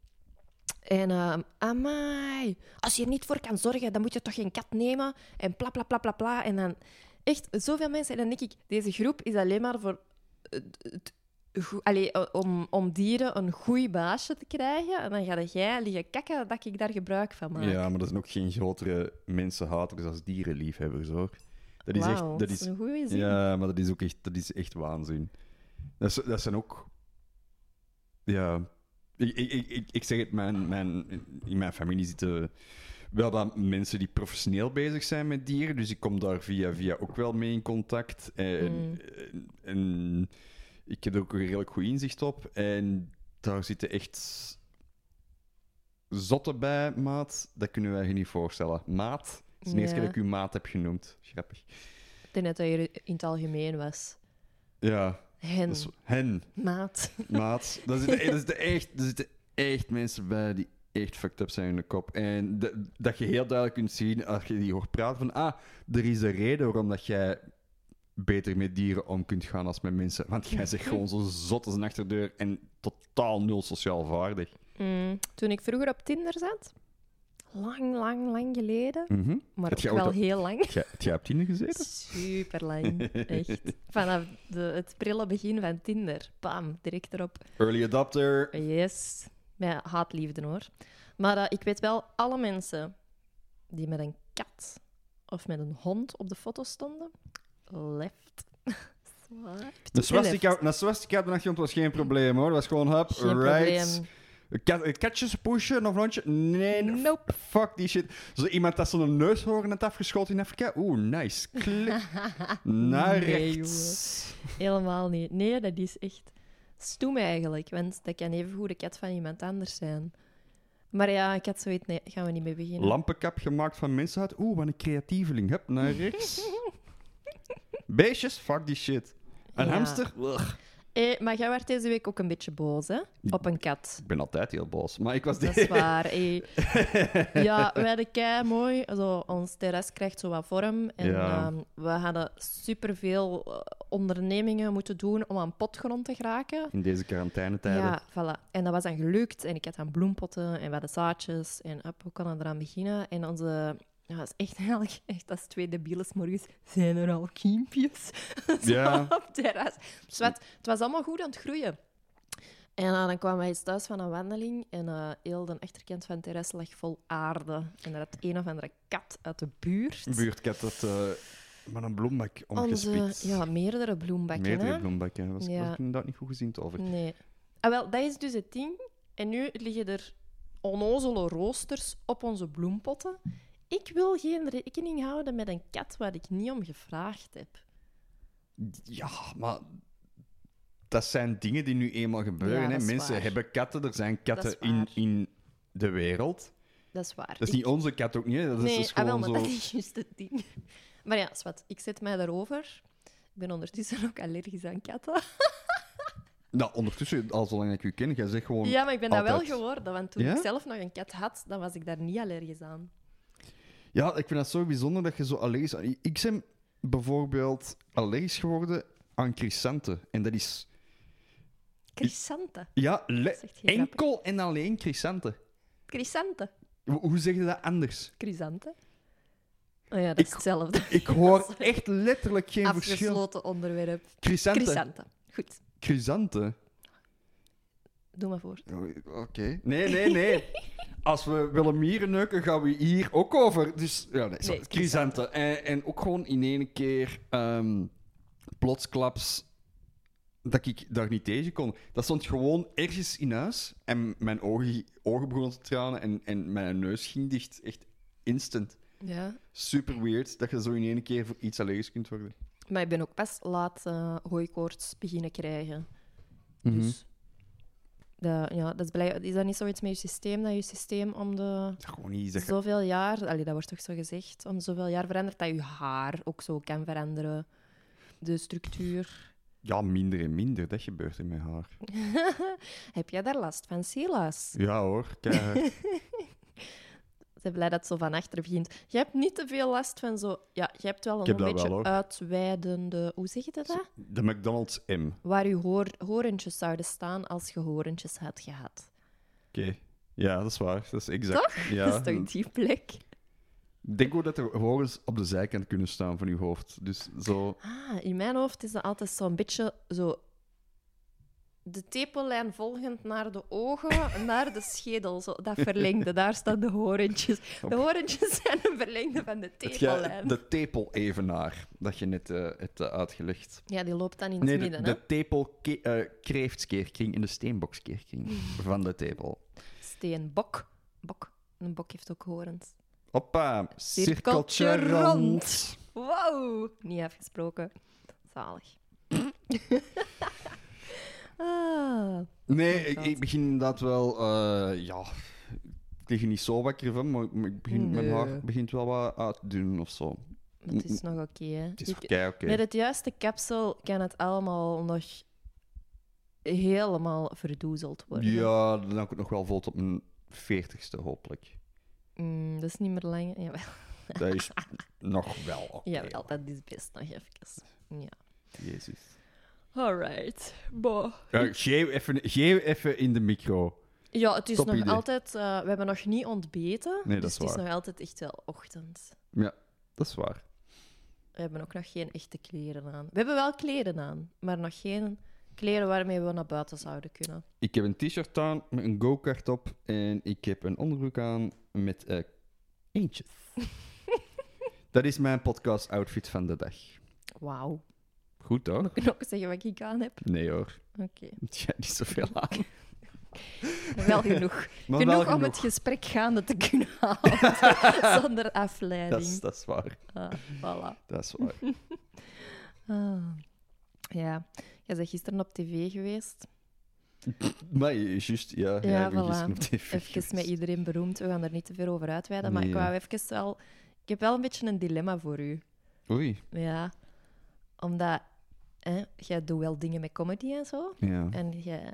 En, ehm amai, als je er niet voor kan zorgen, dan moet je toch geen kat nemen. En bla, bla, bla, bla. En dan echt zoveel mensen. En dan denk ik, deze groep is alleen maar voor... het- goe- allee, om, om dieren een goed baasje te krijgen. En dan ga jij liggen kakken dat ik daar gebruik van maak. ja, maar dat zijn ook geen grotere mensenhaters als dierenliefhebbers, hoor. Dat is echt... Dat is, een goede zin. ja, maar dat is ook echt, dat is echt waanzin. Dat, is, dat zijn ook... Ja... Ik, ik, ik, ik- zeg het, mijn, mijn, in mijn familie zitten wel wat mensen die professioneel bezig zijn met dieren. Dus ik kom daar via via ook wel mee in contact. En, Mm. en ik heb er ook een redelijk goed inzicht op. En daar zitten echt zotte bij, maat. Dat kunnen wij je niet voorstellen. Maat? Is de eerste keer dat ik u maat heb genoemd. Grappig. Ik denk dat dat hier in het algemeen was. Ja, Hen, dat is hen. maat. Maat, daar zitten, er, zitten echt, er zitten echt mensen bij die echt fucked up zijn in de kop. En dat- dat je heel duidelijk kunt zien als je die hoort praten van ah, er is een reden waarom dat jij beter met dieren om kunt gaan als met mensen. Want jij zegt gewoon zo zot als een achterdeur en totaal nul sociaal vaardig. Mm, toen ik vroeger op Tinder zat, lang, lang, lang geleden, Mhm. maar ook ooit wel op- heel lang. Jij- heb jij op Tinder gezeten? Super lang, echt. Vanaf de, het prille begin van Tinder. Bam, direct erop. Early adopter. Yes. Met haatliefde hoor. Maar eh, ik weet wel, alle mensen die met een kat of met een hond op de foto stonden, left. De swastika, een swastika op de achtergrond was geen probleem hoor. Dat was gewoon hub, Geen right. Kat, katjes pushen of hondje? Nee, Nope. fuck die shit. Zo iemand dat zo'n neushoorn heeft afgeschoten in Afrika? Oeh, nice. Klik. Naar Nee, rechts. Helemaal niet. Nee, dat is echt stoem eigenlijk. Want dat kan even goed de kat van iemand anders zijn. Maar ja, ik had zoiets, nee, gaan we niet mee beginnen. Lampenkap gemaakt van mensenhout. Oeh, wat een creatieveling. Hup, naar rechts. Beestjes? Fuck die shit. Een Ja. hamster? Ugh. Eh, maar jij werd deze week ook een beetje boos, hè? Op een kat. Ik ben altijd heel boos. Maar ik was Dat is waar. eh. Ja, we hadden kei mooi. Zo, ons terras krijgt zo wat vorm. En Ja. ehm, we hadden superveel eh, ondernemingen moeten doen om aan potgrond te geraken. In deze quarantainetijden. Ja, voilà. En dat was dan gelukt. En ik had dan bloempotten en we hadden zaadjes. En up, we konden eraan beginnen. En onze... Ja, dat is echt eigenlijk... Echt, als twee debielen 's morgens. Zijn er al kiempjes? Ja. op het terras. Dus wat, het was allemaal goed aan het groeien. En eh, dan kwamen wij eens thuis van een wandeling. En eh heel de achterkant van het terras lag vol aarde. En er had een of andere kat uit de buurt. Een buurtkat dat... eh, Maar een bloembak Onze, omgespitst. ja, meerdere bloembakken. Meerdere hè? bloembakken. Dat was, Ja. was ik inderdaad niet goed gezien over. Nee. Ah, wel, dat is dus het ding. En nu liggen er onnozele roosters op onze bloempotten. Ik wil geen rekening houden met een kat waar ik niet om gevraagd heb. Ja, maar dat zijn dingen die nu eenmaal gebeuren. Ja, hè. Mensen waar. hebben katten, er zijn katten in, in de wereld. Dat is waar. Dat is Ik- niet onze kat ook niet. hè. Dat nee, is dus ah, wel, gewoon maar zo. dat is juist het ding. Maar ja, zwart, ik zet mij daarover. Ik ben ondertussen ook allergisch aan katten. Nou, ondertussen, al zolang ik u ken, jij zegt gewoon. Ja, maar ik ben dat wel altijd. geworden. Want toen Ja? ik zelf nog een kat had, dan was ik daar niet allergisch aan. Ja, ik vind dat zo bijzonder dat je zo allergisch... Ik ben bijvoorbeeld allergisch geworden aan chrysanten. En dat is... Chrysanten. Ja, grappig. enkel en alleen chrysanten. Chrysanten. Hoe, zeg je dat anders? Chrysanten. Oh ja, dat Ik- is hetzelfde. Ik hoor echt letterlijk geen verschil. Afgesloten onderwerp. Chrysanten. Chrysanten. Goed, Chrysanten. Doe maar voor. Oh, Oké. Nee, nee, nee. Als we willen mieren neuken, gaan we hier ook over. Dus ja, nee, chrysanten. En, en ook gewoon in één keer ehm plotsklaps dat ik daar niet tegen kon. Dat stond gewoon ergens in huis en mijn ogen, ogen begonnen te tranen en, en mijn neus ging dicht. Echt instant. Ja. Super weird dat je zo in één keer voor iets allergisch kunt worden. Maar ik ben ook pas laat eh hooikoorts beginnen krijgen. Mhm. Dus dat, ja, dat is, is dat niet zoiets met je systeem, dat je systeem om de Gewoon niet zeggen. zoveel jaar, allee, dat wordt toch zo gezegd, om zoveel jaar verandert, dat je haar ook zo kan veranderen. De structuur. Ja, minder en minder. Dat gebeurt in mijn haar. Heb jij daar last van, Silas? Ja hoor, ben blij dat het zo van achter begint. Je hebt niet te veel last van zo... Ja, je hebt wel een, beetje wel, uitweidende... Hoe zeg je dat? De McDonald's M. Waar je hoor, horentjes zouden staan als je horentjes had gehad. Oké. Ja, dat is waar. Dat is exact. Toch? Ja. Dat is toch die plek? Ik denk ook dat er horens op de zijkant kunnen staan van uw hoofd. Dus zo... Ah, in mijn hoofd is dat altijd zo'n beetje zo... De tepellijn volgend naar de ogen, naar de schedel. Zo, dat verlengde, daar staan de horentjes. De horentjes zijn een verlengde van de tepellijn. de tepel-evenaar, dat je net eh, hebt eh, uitgelegd. Ja, die loopt dan in het Nee, de, midden. hè? de tepel-kreeftskeerkring in de steenbokskeerkring van de tepel. Steenbok. Bok. Een bok heeft ook horens. Hoppa, Cirkeltje cirkeltje rond. rond. Wow! Niet afgesproken. Zalig. ah. Nee, ik, begin inderdaad wel... eh, ja, ik lig er niet zo wakker van, maar ik begin, mijn haar begint wel wat uit te doen of zo. Het is nog oké, hè? Het is oké. Met het juiste kapsel kan het allemaal nog helemaal verdoezeld worden. Ja, dan heb ik het nog wel vol tot mijn veertigste, hopelijk. Mm, dat is niet meer lang. Jawel, Dat is nog wel oké. Jawel dat is best nog even. Ja. Jezus. Alright. Boah. Ja, geef, even, geef even in de micro. Ja, het is Top nog idee. altijd... eh, we hebben nog niet ontbeten. Nee, dat dus is het is nog altijd echt wel ochtend. Ja, dat is waar. We hebben ook nog geen echte kleren aan. We hebben wel kleren aan, maar nog geen kleren waarmee we naar buiten zouden kunnen. Ik heb een t-shirt aan met een go-kart op en ik heb een onderbroek aan met eh eentjes. dat is mijn podcast-outfit van de dag. Wauw. Goed, toch? Moet ik nog zeggen wat ik aan heb? Nee hoor, Oké. ja, niet zoveel aan. Wel genoeg. Maar genoeg wel om het gesprek gaande te kunnen houden. zonder Dat afleiding. is, dat is waar. Ah, voilà. Dat is waar. Ah. Ja. Jij bent gisteren op tv geweest. maar juist, ja. Ja, voilà. op tv Even met iedereen beroemd. We gaan er niet te veel over uitweiden. Maar ik wou even wel... Ik heb wel een beetje een dilemma voor u. Oei. Ja. Omdat... Hè, jij doet wel dingen met comedy en zo. Ja. En jij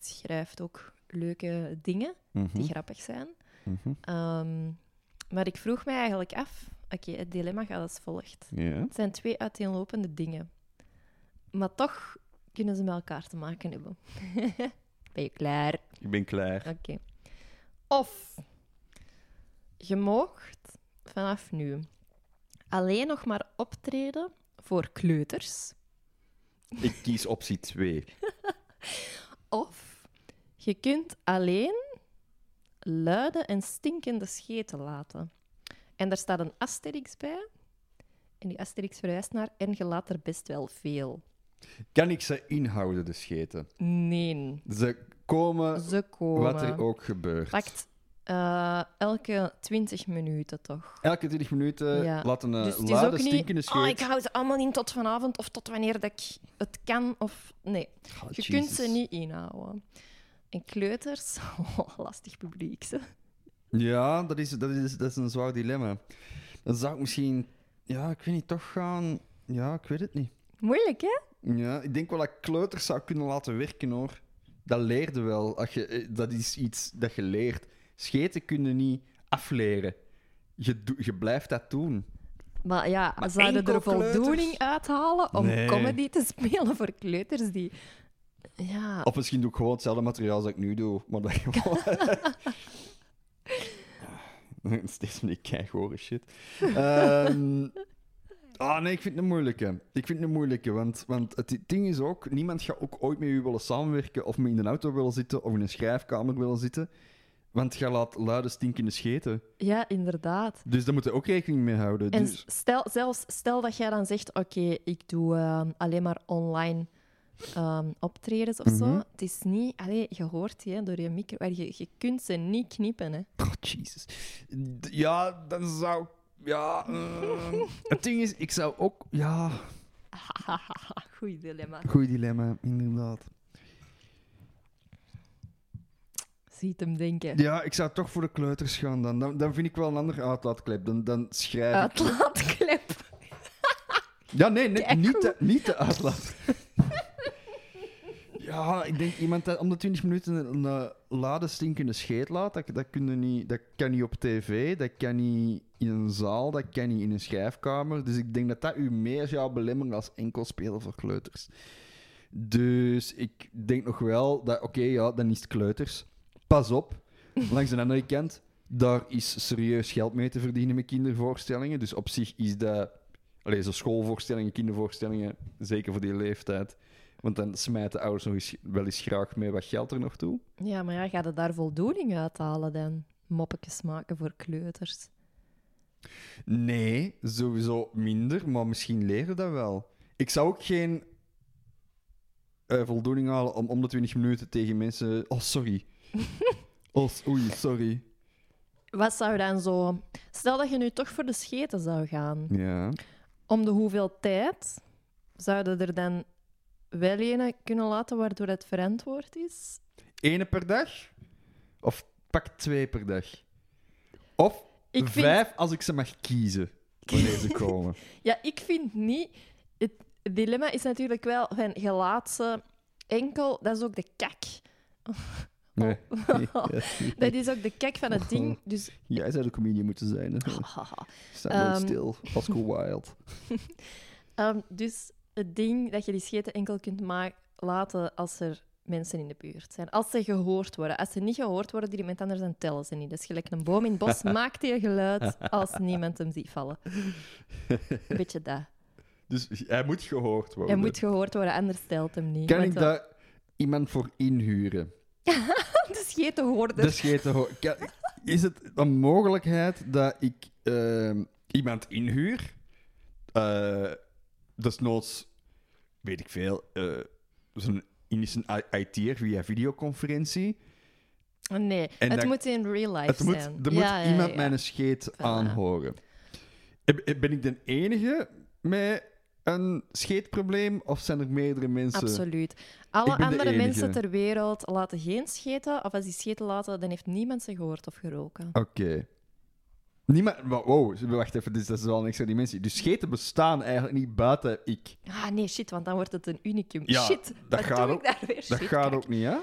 schrijft ook leuke dingen Mhm, die grappig zijn. mhm. Ehm, maar ik vroeg mij eigenlijk af... Oké, het dilemma gaat als volgt. Het zijn twee uiteenlopende dingen. Maar toch kunnen ze met elkaar te maken hebben. ben je klaar? Ik ben klaar. Oké. Of je moogt vanaf nu alleen nog maar optreden voor kleuters. Ik kies optie 2. Of je kunt alleen luide en stinkende scheten laten. En daar staat een asterix bij. En die Asterix verhuist naar en je laat er best wel veel. Kan ik ze inhouden, de scheten? Nee, Ze komen ze komen. wat er ook gebeurt. Pakt eh, elke 20 minuten toch? Elke 20 minuten Ja. laten een dus het is ook niet, stinkende oh, ik hou ze allemaal in tot vanavond of tot wanneer dat ik het kan. Of... Nee, Oh, je Jesus. kunt ze niet inhouden. En kleuters, oh, lastig publiek. Ze. Ja, dat is, dat, is, dat is een zwaar dilemma. Dan zou ik misschien... Ja, ik weet niet, toch gaan... Ja, ik weet het niet. Moeilijk, hè? Ja, ik denk wel dat ik kleuters zou kunnen laten werken, hoor. Dat leerde wel. Als je, eh, dat is iets dat je leert. Scheten kunnen niet afleren. Je, je blijft dat doen. Maar ja, Maar zouden enkel er voldoening uithalen om Nee. comedy te spelen voor kleuters die... Ja, Of misschien doe ik gewoon hetzelfde materiaal als ik nu doe. Maar dat gewoon... Steeds van die keigoren shit. Ehm, Ah nee, ik vind het een moeilijke. Ik vind het een moeilijke, want, want het ding is ook, niemand gaat ook ooit met u willen samenwerken of met in de auto willen zitten of in een schrijfkamer willen zitten. Want je laat luide stinkende scheten. ja, inderdaad. Dus daar moet je ook rekening mee houden. En Dus, stel, zelfs stel dat jij dan zegt, oké, ik doe ehm, alleen maar online ehm, optredens of zo. Mhm. Het is niet... Allee, je hoort die hè, door je micro... Je, je kunt ze niet knippen, hè. oh, Jesus. Ja, dan zou ik... Ja, ehm, het ding is, ik zou ook... Ja, Goeie dilemma. goed dilemma, inderdaad. Ziet hem denken. Ja, ik zou toch voor de kleuters gaan dan. Dan, dan vind ik wel een andere uitlaatklep. Dan, dan schrijf ik... Uitlaatklep. Ja, nee, nee Kijk niet, de, niet de uitlaat. ja, ik denk iemand dat om de 20 minuten een, een lade stinkende scheet laat. Dat, dat, kun niet, dat kan niet op tv, dat kan niet in een zaal, dat kan niet in een schrijfkamer. Dus ik denk dat dat u meer zou belemmeren als enkel spelen voor kleuters. Dus ik denk nog wel dat, oké, ja, dan is het kleuters. Pas op, langs de andere kant, daar is serieus geld mee te verdienen met kindervoorstellingen. Dus op zich is dat Allee, zo schoolvoorstellingen, kindervoorstellingen, zeker voor die leeftijd. Want dan smijten ouders nog eens, wel eens graag mee wat geld er nog toe. Ja, maar ja, gaat het daar voldoening uithalen dan? Moppetjes maken voor kleuters. Nee, sowieso minder, maar misschien leren dat wel. Ik zou ook geen eh, voldoening halen om om de 20 minuten tegen mensen... Oh, sorry. Oh, s- oei, sorry. Wat zou dan zo... Stel dat je nu toch voor de scheten zou gaan. Ja. Om de hoeveel tijd zouden er dan wel ene kunnen laten waardoor het verantwoord is? Ene per dag? Of pak twee per dag? Of Ik vind, vijf als ik ze mag kiezen, wanneer ze komen. ja, ik vind niet... Het dilemma is natuurlijk wel van je laat ze enkel... Dat is ook de kak. Nee. Dat is ook de kak van het ding. Dus Jij zou de comedian moeten zijn. Hè? Sta Ehm. stil. Oscar Wilde. Ehm, dus het ding dat je die scheten enkel kunt laten als er mensen in de buurt zijn. Als ze gehoord worden. Als ze niet gehoord worden, die iemand anders, dan tellen ze niet. Dat is gelijk een boom in het bos, maakt die geluid als niemand hem ziet vallen. Een beetje dat. Dus hij moet gehoord worden. Hij moet gehoord worden, anders telt hem niet. kan ik daar iemand voor inhuren? De schetenhoorder. De scheten ho- kan- Is het een mogelijkheid dat ik ehm, iemand inhuur? Eh desnoods, weet ik veel, eh zo'n Indische IT'er via videoconferentie. Nee, En het dat- moet in real life Het moet, zijn. er Ja, moet ja, iemand ja. mijn scheet Voilà. aanhoren. Ben ben ik de enige met een scheetprobleem of zijn er meerdere mensen? Absoluut. Alle andere mensen ter wereld laten geen scheten. Of als die scheten laten, dan heeft niemand ze gehoord of geroken. Oké. Niemand... Wow, wacht even, dus dat is wel een extra dimensie. Dus scheten bestaan eigenlijk niet buiten ik. Ah, nee, shit, want dan wordt het een unicum. Ja, shit, dat gaat doe ook- ik daar weer? Dat Shit, gaat kijk. ook niet, hè?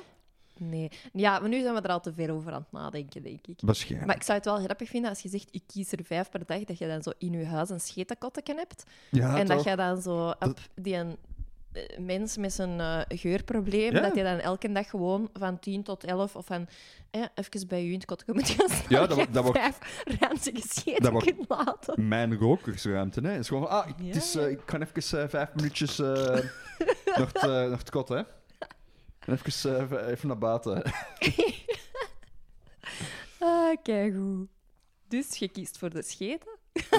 Nee. Ja, maar nu zijn we er al te ver over aan het nadenken, denk ik. Waarschijnlijk. Maar ik zou het wel grappig vinden als je zegt, ik kies er vijf per dag, dat je dan zo in je huis een schetenkotteken hebt. ja, en dat je dan zo op die een eh, mens met zijn eh, geurprobleem, Ja. dat je dan elke dag gewoon van 10 tot 11 of van eh, even bij u in het kotteken moet gaan staan. Ja, dat dat wordt- vijf ranzige scheten kunt laten. Mijn rokersruimte, hè? Het is gewoon van, ah, het is, eh, ik kan even vijf minuutjes nog, het, nog het kot, hè? Even, eh, even- even naar buiten. Ah, kijk goed. Dus je kiest voor de scheten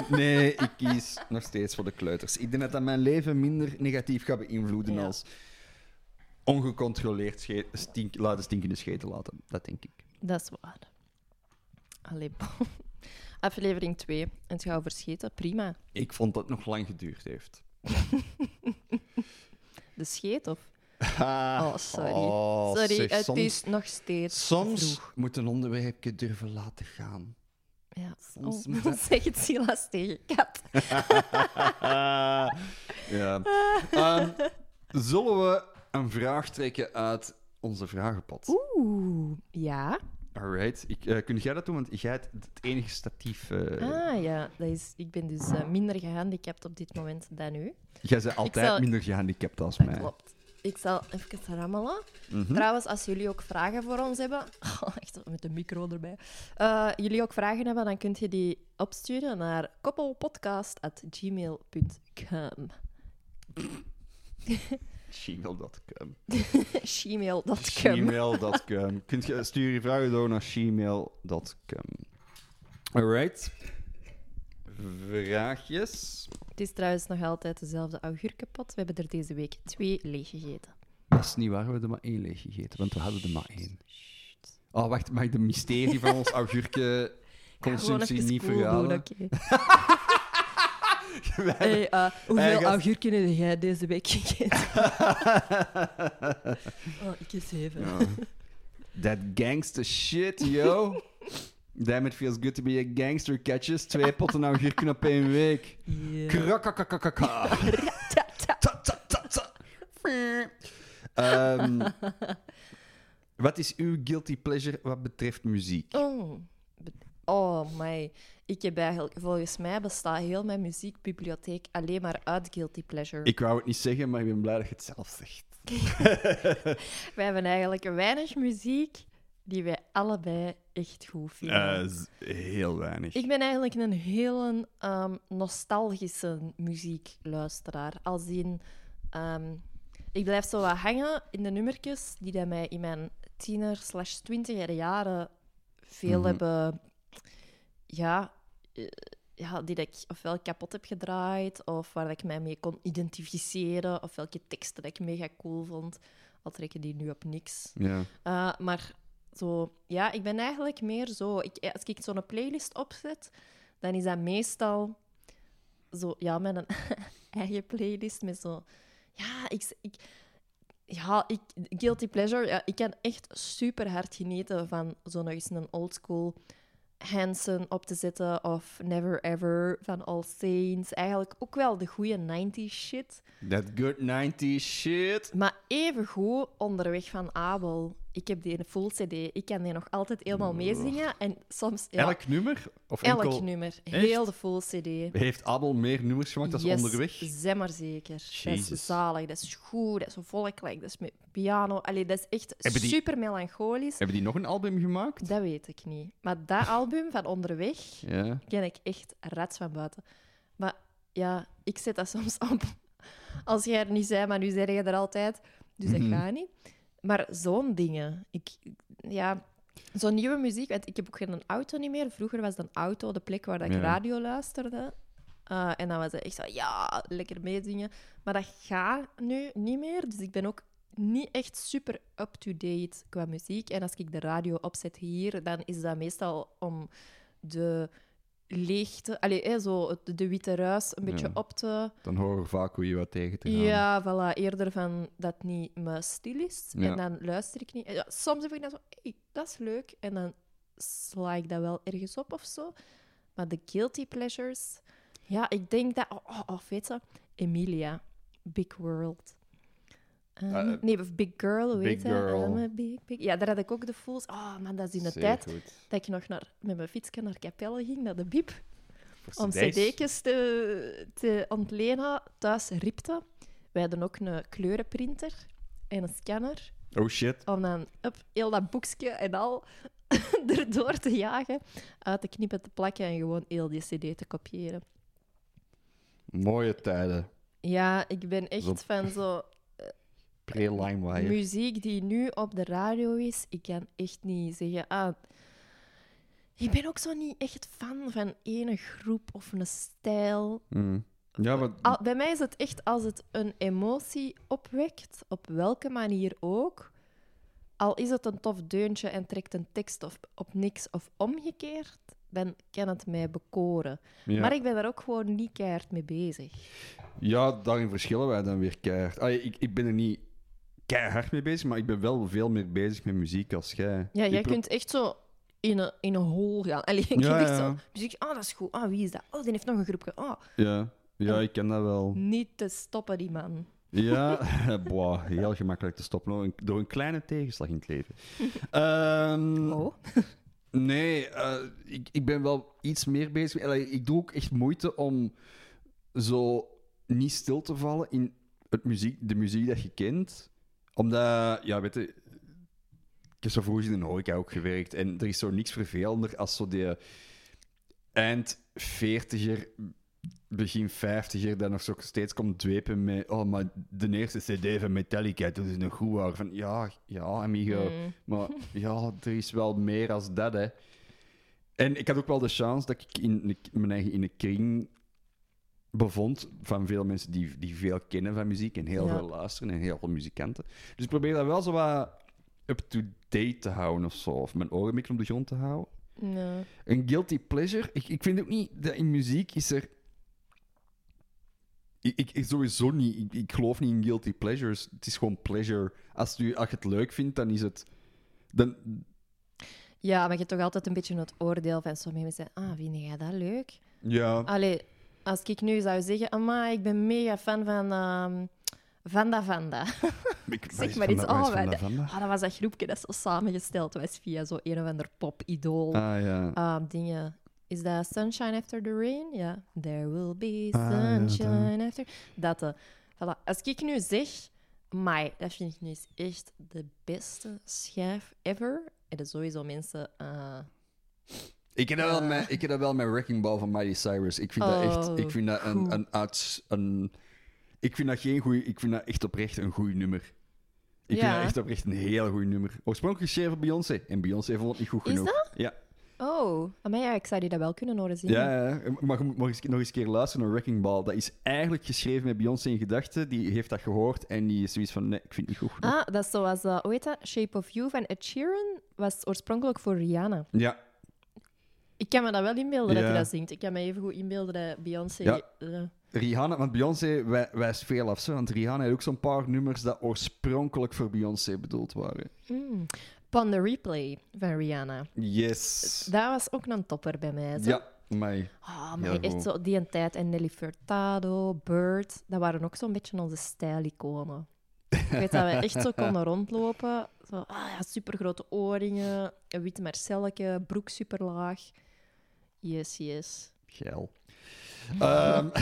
Nee, ik kies nog steeds voor de kleuters. Ik denk dat dat mijn leven minder negatief gaat beïnvloeden Ja. als ongecontroleerd stink, laten stinkende scheten laten. Dat denk ik. Dat is waar. Allee, bon. Aflevering 2. En het gaat over scheten. Prima. Ik vond dat het nog lang geduurd heeft. De scheet of... Ah, Oh, sorry. oh, Sorry, zeg, het soms, is nog steeds soms vroeg. moet een onderwerpje durven laten gaan. Ja. soms Oh, dat- zeg het Silas tegen kat. ja. Ehm, zullen we een vraag trekken uit onze vragenpot? Oeh, ja. Alright. Ik, eh, kun jij dat doen? Want jij hebt het enige statief. eh, Ah ja, dat is, ik ben dus eh, minder gehandicapt op dit moment dan u. Jij bent altijd zal- minder gehandicapt als Dat mij. klopt. Ik zal even rammelen. Mhm. Trouwens, als jullie ook vragen voor ons hebben... Oh, echt met de micro erbij. Eh, jullie ook vragen hebben, dan kunt je die opsturen naar koppelpodcast.gmail.com Gmail.com. Gmail.com Gmail.com. Kunt je, stuur je vragen door naar gmail.com. Alright. Vraagjes. Het is trouwens nog altijd dezelfde augurkenpot. We hebben er deze week twee leeg gegeten. Dat is niet waar, we hebben er maar één leeg gegeten, want we hadden er maar één. Oh, wacht, mag ik de mysterie van ons augurkenconsumptie even niet. Wij hebben- Hey, eh, hoeveel Eigen- augurken heb jij deze week gegeten? oh, ik is zeven. Ja. That gangster shit, yo. Damn, it feels good to be a gangster, catches. Twee potten augurken op één week. Krakakakakaka. Wat is uw guilty pleasure wat betreft muziek? Oh, oh my. Ik heb eigenlijk, volgens mij bestaat heel mijn muziekbibliotheek alleen maar uit Guilty Pleasure. Ik wou het niet zeggen, maar ik ben blij dat je het zelf zegt. Wij hebben eigenlijk weinig muziek die wij allebei echt goed vinden. Eh, heel weinig. Ik ben eigenlijk een hele ehm, nostalgische muziekluisteraar. Als in, ehm, ik blijf zo wat hangen in de nummertjes die dat mij in mijn tiener slash twintiger jaren veel Mhm. hebben... Ja, eh, ja, die dat ik ofwel kapot heb gedraaid, of waar dat ik mij mee kon identificeren, of welke teksten dat ik mega cool vond. Al trekken die nu op niks. Ja. Uh, maar zo, ja, ik ben eigenlijk meer zo. Ik, als ik zo'n playlist opzet, dan is dat meestal zo, ja, met een eigen playlist met zo. Ja, ik, ik, ja, ik, guilty pleasure. Ja, ik kan echt super hard genieten van zo nog eens een oldschool Hanson op te zetten of Never Ever van All Saints. Eigenlijk ook wel de goede 90s shit. That good 90s shit. Maar even goed onderweg van Abel. Ik heb die een full CD. Ik kan die nog altijd helemaal meezingen. En soms ja, Elk nummer? Of elk enkel... nummer. Heel de full CD. Heeft Abel meer nummers gemaakt als Yes, onderweg? Zeg maar zeker. Dat is zalig, dat is goed, dat is volkelijk, dat is met piano. Allee, dat is echt die- super melancholisch. Hebben die nog een album gemaakt? Dat weet ik niet. Maar dat album van onderweg Ja. ken ik echt rats van buiten. Maar ja, ik zet dat soms op. Als jij er niet bent, maar nu zeg je er altijd. Dus dat Mhm. gaat niet. Maar zo'n dingen. Ik, ja, zo'n nieuwe muziek. Want ik heb ook geen auto niet meer. Vroeger was een auto de plek waar ik Ja. radio luisterde. Uh, en dan was het echt zo, ja, lekker meezingen. Maar dat gaat nu niet meer. Dus ik ben ook niet echt super up-to-date qua muziek. En als ik de radio opzet hier, dan is dat meestal om de leegte, allee, hè, zo het- de witte ruis een beetje Ja. op te... Dan horen we vaak hoe je wat tegen te gaan. Ja, voilà, eerder van dat niet me stil is. Ja. En dan luister ik niet. Ja, soms heb ik dan zo, hey, dat is leuk. En dan sla ik dat wel ergens op of zo. Maar de guilty pleasures... Ja, ik denk dat... Oh, oh, oh weet je? Emilia. Big World. Um, Eh, nee, of Big Girl, hoe Big heet? Girl. Big, big... Ja, daar had ik ook de fools. Oh, man, dat is in de Zeer tijd goed. dat ik nog naar, met mijn fietsje naar Capelle ging, naar de Voor om cd'tjes te, te ontlenen. Thuis ripte. Wij hadden ook een kleurenprinter en een scanner. Oh shit. Om dan up, heel dat boekje en al erdoor te jagen, uit te knippen, te plakken en gewoon heel die cd te kopiëren. Mooie tijden. Ja, ik ben echt Zo- van zo Pre-LimeWire. muziek die nu op de radio is. Ik kan echt niet zeggen, ah, Ik ben ook zo niet echt fan van ene groep of een stijl. Mm. Ja, maar... Al- bij mij is het echt als het een emotie opwekt, op welke manier ook. Al is het een tof deuntje en trekt een tekst of, op niks of omgekeerd, dan kan het mij bekoren. Ja. Maar ik ben daar ook gewoon niet keihard mee bezig. Ja, daarin verschillen wij dan weer keihard. Ah, ik, ik ben er niet keihard mee bezig, maar ik ben wel veel meer bezig met muziek als jij. Ja, Ik jij kunt echt zo in een, in een hol gaan. Allee, je Ja, echt zo muziek, ah, dat is goed. Ah, wie is dat? Oh, die heeft nog een groepje. Ah, Ja, ja ik ken dat wel. niet te stoppen, die man. Ja, boah, heel gemakkelijk te stoppen door een, kleine tegenslag in het leven. Ehm, Oh. Nee, eh, ik, ik ben wel iets meer bezig. Allee, Ik doe ook echt moeite om zo niet stil te vallen in het muziek, de muziek dat je kent. Omdat, ja, weet je, ik heb zo vroeger in een horeca ook gewerkt. En er is zo niks vervelender als zo die eind 40er, begin 50er, dat nog zo steeds komt dwepen met. Oh, maar de eerste CD van Metallica, dat is een goed waar. Van ja, ja, amigo. Mm. Maar ja, er is wel meer als dat, hè. En ik had ook wel de chance dat ik in een- mijn eigen in een kring bevond van veel mensen die, die veel kennen van muziek en heel Ja. veel luisteren en heel veel muzikanten. Dus ik probeer dat wel zo wat up-to-date te houden of zo. Of mijn oren een beetje op de grond te houden. Een guilty pleasure. Ik, ik vind ook niet dat in muziek is er. Ik, ik, ik sowieso niet. Ik, ik geloof niet in guilty pleasures. Het is gewoon pleasure. Als, u, als je het leuk vindt, dan is het. Dan, ja, maar je hebt toch altijd een beetje het oordeel van sommige mensen. Ah, vind jij dat leuk? ja. Allee, als ik nu zou zeggen, ik ben mega fan van ehm, Vanda Vanda. Ik, zeg maar iets. Oh, wij- Ah, dat was dat groepje dat zo samengesteld was via zo een of ander pop-idool. Ah ja. Ah, dingen. Is dat Sunshine After the Rain? Ja. There will be Ah, ja, dat. sunshine after... Dat, eh. voilà. Als ik nu zeg... Maar dat vind ik nu eens echt de beste schijf ever. En er sowieso mensen... ah, Ik heb dat wel met, ik heb dat wel met Wrecking Ball van Miley Cyrus. Ik vind dat echt. Oh, Ik vind dat een, een, uits- een. Ik vind dat geen goeie. Ik vind dat echt oprecht een goed nummer. Ik vind dat echt oprecht een heel goed nummer. Oorspronkelijk geschreven Beyoncé. En Beyoncé vond het niet goed Is genoeg. Ja. Oh, maar ja, ik zou die dat wel kunnen horen zien. Ja, ja, maar je moet nog eens, nog eens een keer luisteren naar Wrecking Ball. Dat is eigenlijk geschreven met Beyoncé in gedachten. Die heeft dat gehoord en die is zoiets van: nee, ik vind het niet goed genoeg. Ah, dat is zoals, eh, hoe heet dat? Shape of You van Ed Sheeran was oorspronkelijk voor Rihanna. Ja, Ik kan me dat wel inbeelden dat hij dat zingt. Ik kan me even goed inbeelden dat Beyoncé... Ja. eh, Rihanna, want Beyoncé wij- wijst veel af. Zo, want Rihanna heeft ook zo'n paar nummers dat oorspronkelijk voor Beyoncé bedoeld waren. mm. Pon the Replay van Rihanna. Yes. Dat was ook een topper bij mij. Zo. Ja, mij. Ah, Heel maar echt goed. zo die een tijd. En Nelly Furtado, Bird, dat waren ook zo'n beetje onze stijliconen. Ik weet dat wij echt zo konden rondlopen. Zo, ah ja, supergrote oorringen, een wit marcelletje, broek superlaag. Yes, yes. Geil. Ehm.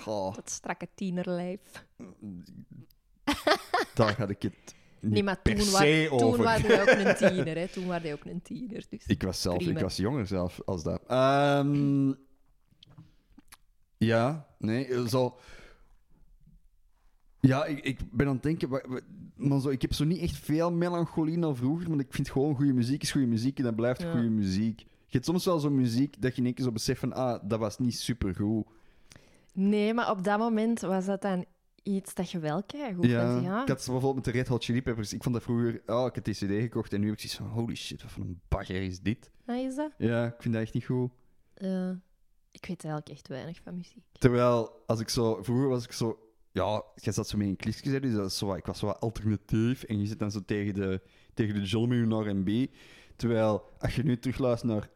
Goh, Dat strakke tienerlijf. daar had ik het niet Nee, maar per toen, se wa toen over. waren wij ook een tiener. Hè. Toen waren wij ook een tiener. Dus. Ik was zelf, ik was jonger zelf als dat. Ehm, ja, nee, zo. Ja, ik, ik ben aan het denken, maar zo, ik heb zo niet echt veel melancholie naar vroeger, maar ik vind gewoon goede muziek is goede muziek en dat blijft Ja. goede muziek. Je hebt soms wel zo'n muziek dat je in één keer zo beseft van, ah, dat was niet supergoed. Nee, maar op dat moment was dat dan iets dat je wel keigoed Ja. Ja. ik had bijvoorbeeld met de Red Hot Chili Peppers, ik vond dat vroeger, oh, ik heb die cd gekocht en nu heb ik zoiets van, holy shit, wat voor een bagger is dit? Ah, is dat? Ja, ik vind dat echt niet goed. Eh, ik weet eigenlijk echt weinig van muziek. Terwijl, als ik zo... Vroeger was ik zo... Ja, jij zat zo mee in klisjes, hè, dus dat is zo, ik was zo wat alternatief. En je zit dan zo tegen de, tegen de John Miljoen R&B. Terwijl, als je nu terugluistert naar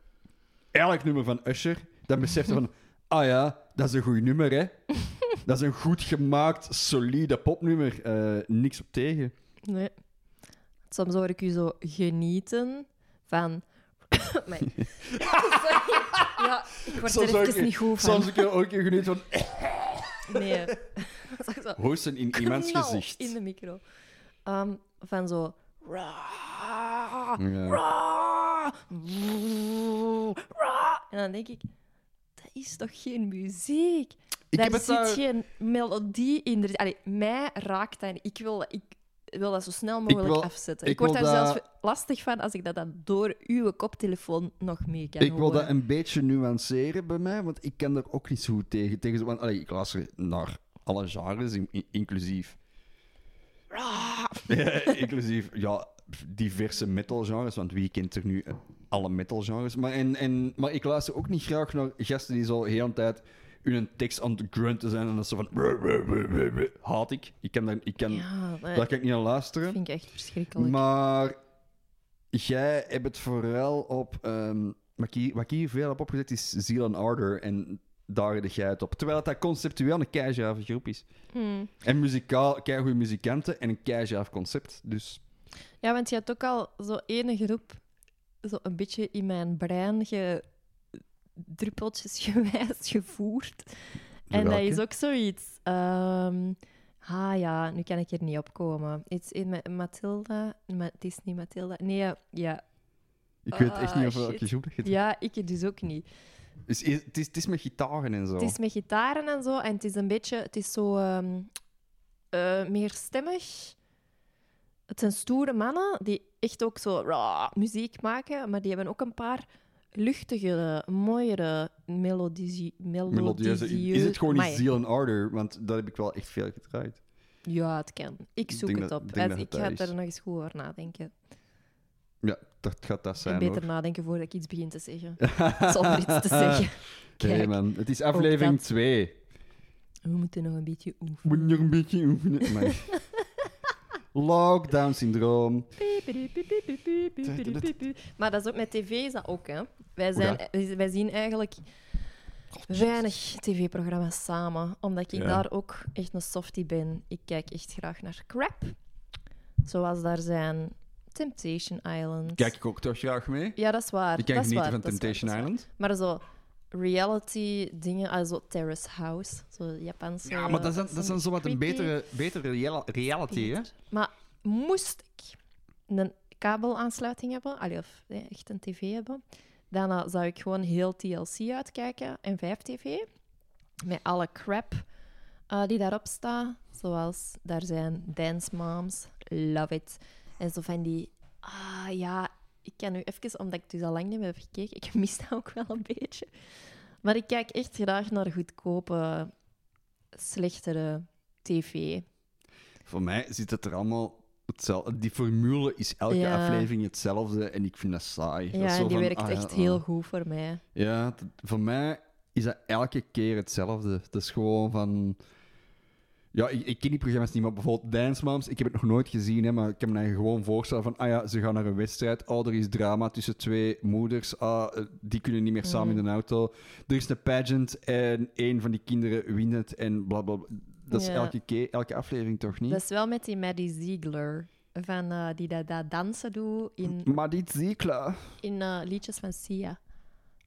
elk nummer van Usher, dan besef je van... Ah ja, dat is een goed nummer, hè. Dat is een goed gemaakt, solide popnummer. Eh, niks op tegen. Nee. Soms hoor ik u zo genieten van... Ja, ik word Soms er even niet goed van. Soms keer ook genieten van... Nee. Zo- Hoesten in iemands knal gezicht. in de micro. Ehm, van zo... Ja. En dan denk ik... Dat is toch geen muziek? Ik Daar heb het zit daar- geen melodie in. Er- Allee, mij raakt dat niet. Ik wil... Ik, wil dat zo snel mogelijk wil- afzetten. ik Ik, word daar dat- zelfs lastig van als ik dat dan door uw koptelefoon nog mee kan Ik wil dat een beetje nuanceren bij mij, want ik kan er ook niet zo goed tegen. tegen want, allee, ik luister naar alle genres, in- in- inclusief... Ja, inclusief, ja, diverse metalgenres, want wie kent er nu eh, alle metalgenres? Maar, en, en, maar ik luister ook niet graag naar gasten die zo heel de tijd hun tekst aan het grunten zijn en dat ze van... Haat ik. Ik kan daar, ik kan, Ja, daar kan ik niet aan dat luisteren. vind ik echt verschrikkelijk. Maar jij hebt het vooral op. ehm, wat, ik hier, wat ik hier veel heb opgezet is Ziel en Ardor. En daar heb jij het op. Terwijl dat conceptueel een keijave groep is. Hmm. En muzikaal, keigoede muzikanten en een keijaaf concept. Dus Ja, want je had ook al zo ene groep zo een beetje in mijn brein ge... druppeltjesgewijs gevoerd. En dat is ook zoiets. ehm, ah ja, nu kan ik er niet op komen. Iets in Ma- Matilda. Het is niet Matilda. Nee, ja, ik weet echt niet over welke groep het Ja, ik dus ook niet. Dus het, is, het is met gitaren en zo. Het is met gitaren en zo. En het is een beetje... Het is zo ehm eh, meer stemmig. Het zijn stoere mannen die echt ook zo muziek maken. Maar die hebben ook een paar luchtigere, mooiere melodie, Melodieuze. Is het gewoon niet Ziel en Ardor? Want dat heb ik wel echt veel gedraaid. Ja, het kan. Ik zoek het op. ik ga er nog eens goed over nadenken. Ja, dat gaat dat En zijn beter hoor. nadenken voordat ik iets begin te zeggen. Zonder iets te zeggen. Oké man, het is aflevering dat. 2. we moeten nog een beetje oefenen. nog een beetje oefenen. Nee. Lockdown syndroom. Maar dat is ook met tv is dat ook, hè. Wij, zijn, wij zien eigenlijk weinig tv-programma's samen, omdat ik Ja. daar ook echt een softie ben. Ik kijk echt graag naar crap. Zoals daar zijn Temptation Island. Kijk ik ook toch graag mee? Ja, dat is waar. Ik dat genieten waar, van Temptation waar. Island. Maar zo reality dingen, also Terrace House, zo Japanse. Ja, maar dat is, dan- dat dan zo wat een betere, betere real- reality, hè? Maar moest ik een kabelaansluiting hebben, allee, of nee, echt een tv hebben, dan zou ik gewoon heel TLC uitkijken en 5TV. Met alle crap eh, die daarop staat. Zoals, daar zijn Dance Moms, love it. En zo van die, ah ja, ik kan nu even, omdat ik dus al lang niet meer heb gekeken, ik mis dat ook wel een beetje. Maar ik kijk echt graag naar goedkope, slechtere tv. Voor mij zit het er allemaal hetzelfde. Die formule is elke Ja. aflevering hetzelfde en ik vind dat saai. Ja, zo die van, werkt ah, echt ah. heel goed voor mij. Ja, voor mij is dat elke keer hetzelfde. Het is gewoon van... Ja, ik, ik ken die programma's niet, maar bijvoorbeeld Dance Moms, ik heb het nog nooit gezien, hè, maar ik heb me dan gewoon voorstellen van, ah ja, ze gaan naar een wedstrijd, oh, er is drama tussen twee moeders, ah, eh, die kunnen niet meer samen in de auto. Er is een pageant en een van die kinderen wint het en bla bla. bla. Dat is Ja. elke, keer, elke aflevering toch niet? Dat is wel met die Maddie Ziegler. Van, eh, die dat, dat dansen doet in, Maar dit zie ik klaar. in eh, liedjes van Sia.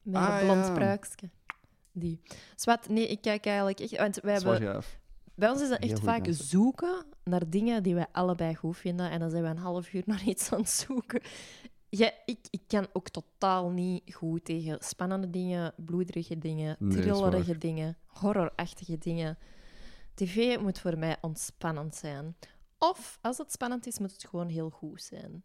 Met Ah, een blond ja. pruikje. Die. Zwat, nee, ik kijk eigenlijk echt... Want wij hebben, gaaf. Bij ons is het Heel echt vaak zoeken naar dingen die wij allebei goed vinden. En dan zijn we een half uur naar iets aan het zoeken. Ja, ik, ik kan ook totaal niet goed tegen spannende dingen, bloederige dingen, Nee, dat thrillerige dingen, horrorachtige dingen. TV moet voor mij ontspannend zijn. Of als het spannend is, moet het gewoon heel goed zijn.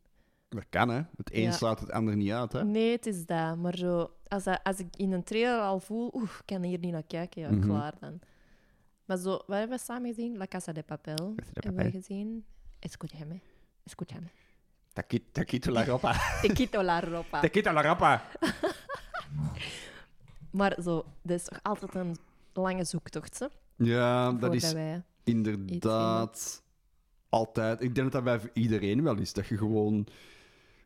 Dat kan, hè. Het een Ja. slaat het ander niet uit, hè. Nee, het is dat. Maar zo, als, dat- als ik in een trailer al voel, oeh, ik kan hier niet naar kijken, ja, Mhm. klaar dan. Maar zo, wat hebben we samen gezien? La Casa de Papel. de Hebben we gezien? Escúchame. Escúchame. Taquito la ropa. Te quito la ropa. Taquito la ropa. Maar zo, dat is toch altijd een lange zoektocht, hè? Ja, dat voordat is wij... inderdaad altijd. Ik denk dat dat bij iedereen wel is. Dat je gewoon,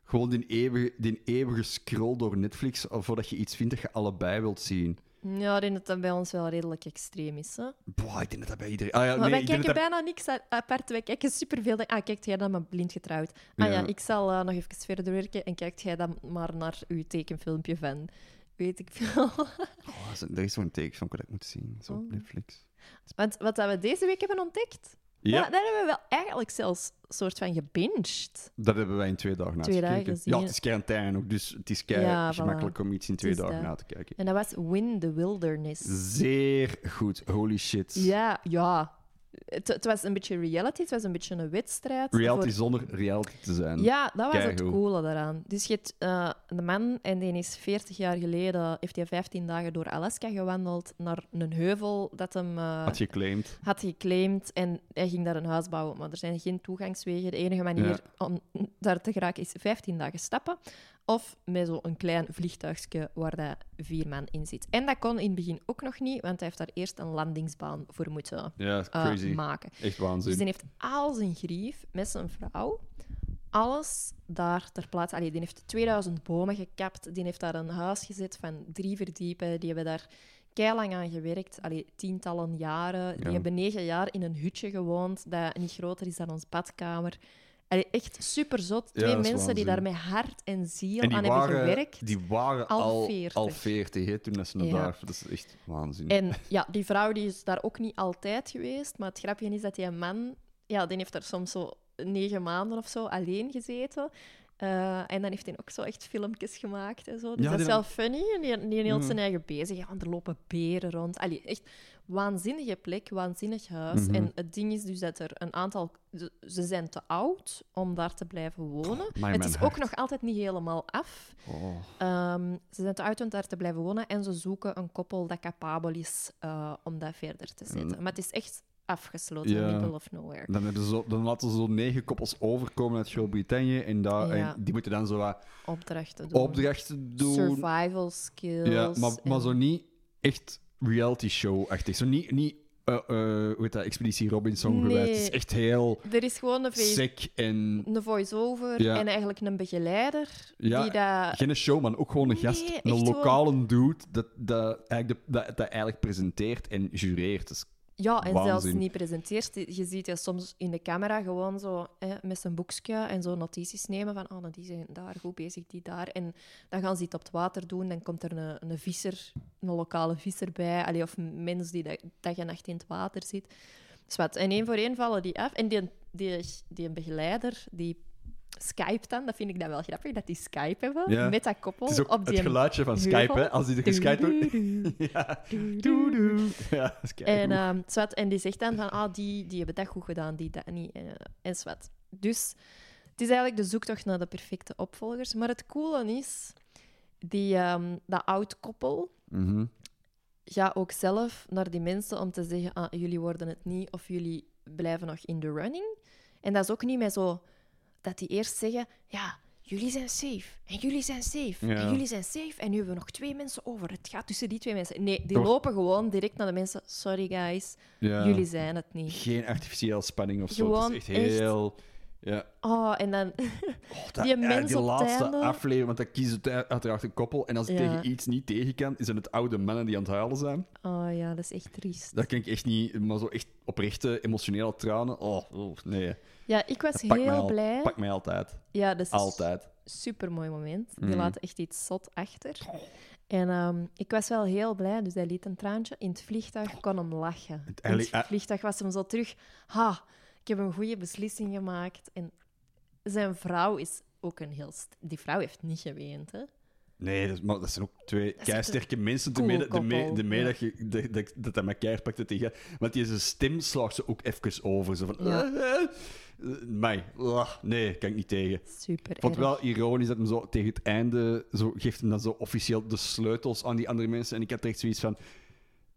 gewoon die, eeuwige, die eeuwige scroll door Netflix voordat je iets vindt dat je allebei wilt zien. Ja, ik denk dat dat bij ons wel redelijk extreem is, hè? Boah, ik denk dat dat bij iedereen. Ah, ja, maar nee, wij kijken dat- bijna niks apart. Wij kijken superveel. Ah, kijkt jij dan maar blind getrouwd? Ah ja, Ja. ik zal eh, nog even verder werken en kijkt jij dan maar naar uw tekenfilmpje van... Weet ik veel. Oh, er is zo'n tekenfilm dat ik moet zien. Zo op Oh. Netflix. Want wat we deze week hebben ontdekt, Ja, daar, daar hebben we wel eigenlijk zelfs een soort van gebinged. dat hebben wij in twee dagen na Twee dagen gekeken. gezien. Ja, het is quarantaine ook, dus het is kei Ja, voilà. gemakkelijk om iets in twee dagen dat. na te kijken. En dat was Win the Wilderness. Zeer goed. Holy shit. Ja, ja. Het, het was een beetje reality, het was een beetje een wedstrijd. Reality voor- zonder reality te zijn. Ja, dat was het coole daaraan. Dus je hebt eh, de man, en die is 40 jaar geleden, heeft hij 15 dagen door Alaska gewandeld naar een heuvel dat hem eh, Had geclaimd. had geclaimd. En hij ging daar een huis bouwen, maar er zijn geen toegangswegen. De enige manier om daar te geraken is 15 dagen stappen. Of met zo'n klein vliegtuigje waar dat vier man in zit. En dat kon in het begin ook nog niet, want hij heeft daar eerst een landingsbaan voor moeten Ja, eh, crazy. maken. Echt Dus waanzin. die heeft al zijn grief met zijn vrouw, alles daar ter plaatse. Allee, die heeft 2000 bomen gekapt, die heeft daar een huis gezet van drie verdiepen, die hebben daar keilang aan gewerkt, allee, tientallen jaren. Die Ja. hebben negen jaar in een hutje gewoond dat niet groter is dan ons badkamer. Allee, echt super zot. Twee mensen die daar met hart en ziel En aan hebben gewerkt. die waren Al 40. al 40 hè, toen dat ze naar daar... Dat is echt waanzin. En ja, die vrouw die is daar ook niet altijd geweest. Maar het grapje is dat die man, ja, die heeft daar soms zo negen maanden of zo alleen gezeten. Eh, en dan heeft hij ook zo echt filmpjes gemaakt en zo. Dus Ja, dat is wel funny. En die, die hield Mhm. zijn eigen bezig. Ja, want er lopen beren rond. Allee, echt waanzinnige plek, waanzinnig huis. Mhm. En het ding is dus dat er een aantal... Ze zijn te oud om daar te blijven wonen. het is ook nog altijd niet helemaal af. Oh. Ehm, ze zijn te oud om daar te blijven wonen en ze zoeken een koppel dat capabel is eh, om dat verder te zetten. Maar het is echt afgesloten, Ja. middle of nowhere. Dan, hebben ze zo, dan laten ze zo negen koppels overkomen uit Groot-Brittannië. En, daar- Ja. en die moeten dan zo wat Opdrachten doen. opdrachten doen. Survival skills. Ja, maar, maar zo niet echt reality show-achtig. Zo niet, niet eh, eh, hoe heet dat, Expeditie Robinson Nee. Het is echt heel Er is gewoon een, sec en... een voice-over Ja. en eigenlijk een begeleider Ja, die dat... Geen showman, ook gewoon een Nee, gast. echt Een gewoon- lokale dude dat, dat, eigenlijk de- dat, dat eigenlijk presenteert en jureert. Dus, Ja, en Waanzin. zelfs niet presenteert. Je ziet je soms in de camera gewoon zo hè, met zijn boekje en zo notities nemen van oh, die zijn daar goed bezig, die daar. En dan gaan ze iets op het water doen. Dan komt er een, een visser, een lokale visser bij. Allee, of een mens die dag, dag en nacht in het water zit. Dus wat, en één voor één vallen die af. En die, die, die begeleider, die Skype dan, dat vind ik dan wel grappig, dat die Skype hebben Ja. met dat koppel het is ook op het die geluidje van. Skype, hè, als die er geskypt wordt. Ja, dat is En, zwart, en die zegt dan van, ah, die, die hebben dat goed gedaan, die dat niet. En, en zwart. Dus het is eigenlijk de zoektocht naar de perfecte opvolgers. Maar het coole is, die, ehm, dat oud koppel Mhm. gaat ook zelf naar die mensen om te zeggen, ah, jullie worden het niet of jullie blijven nog in de running. En dat is ook niet meer zo dat die eerst zeggen, ja, jullie zijn safe en jullie zijn safe Ja. en jullie zijn safe en nu hebben we nog twee mensen over. Het gaat tussen die twee mensen. Nee, die Toch- lopen gewoon direct naar de mensen. Sorry guys, Ja. jullie zijn het niet. Geen artificiële spanning of zo. Gewoon het is echt echt- heel... Ja. Oh, en dan... Oh, dat, Die mens die op laatste einde- aflevering, want dan kiezen uiteraard een koppel. En als ik Ja. tegen iets niet tegen kan, zijn het oude mannen die aan het huilen zijn. Oh ja, dat is echt triest. Dat kan ik echt niet, maar zo echt oprechte emotionele tranen. Oh, oh, nee. Ja, ik was Dat heel al- blij. Pak mij altijd. Ja, dat is Altijd. super mooi moment. Die Mhm. laten echt iets zot achter. En ehm, ik was wel heel blij, dus hij liet een traantje. In het vliegtuig kon hem lachen. In het vliegtuig was hem zo terug. Ha, ik heb een goede beslissing gemaakt. En zijn vrouw is ook een heel... Die vrouw heeft niet geweend, hè. Nee, dat, maar dat zijn ook twee keisterke mensen. De de mee ja. dat, je, dat, dat, dat hij elkaar pakte tegen. Want die zijn stem slaagt ze ook even over. Zo van. Ja. eh, mij. ah, nee, kan ik niet tegen. Super Ik vond wel ironisch dat hem zo tegen het einde zo, geeft hem dan zo officieel de sleutels aan die andere mensen. En ik had echt zoiets van.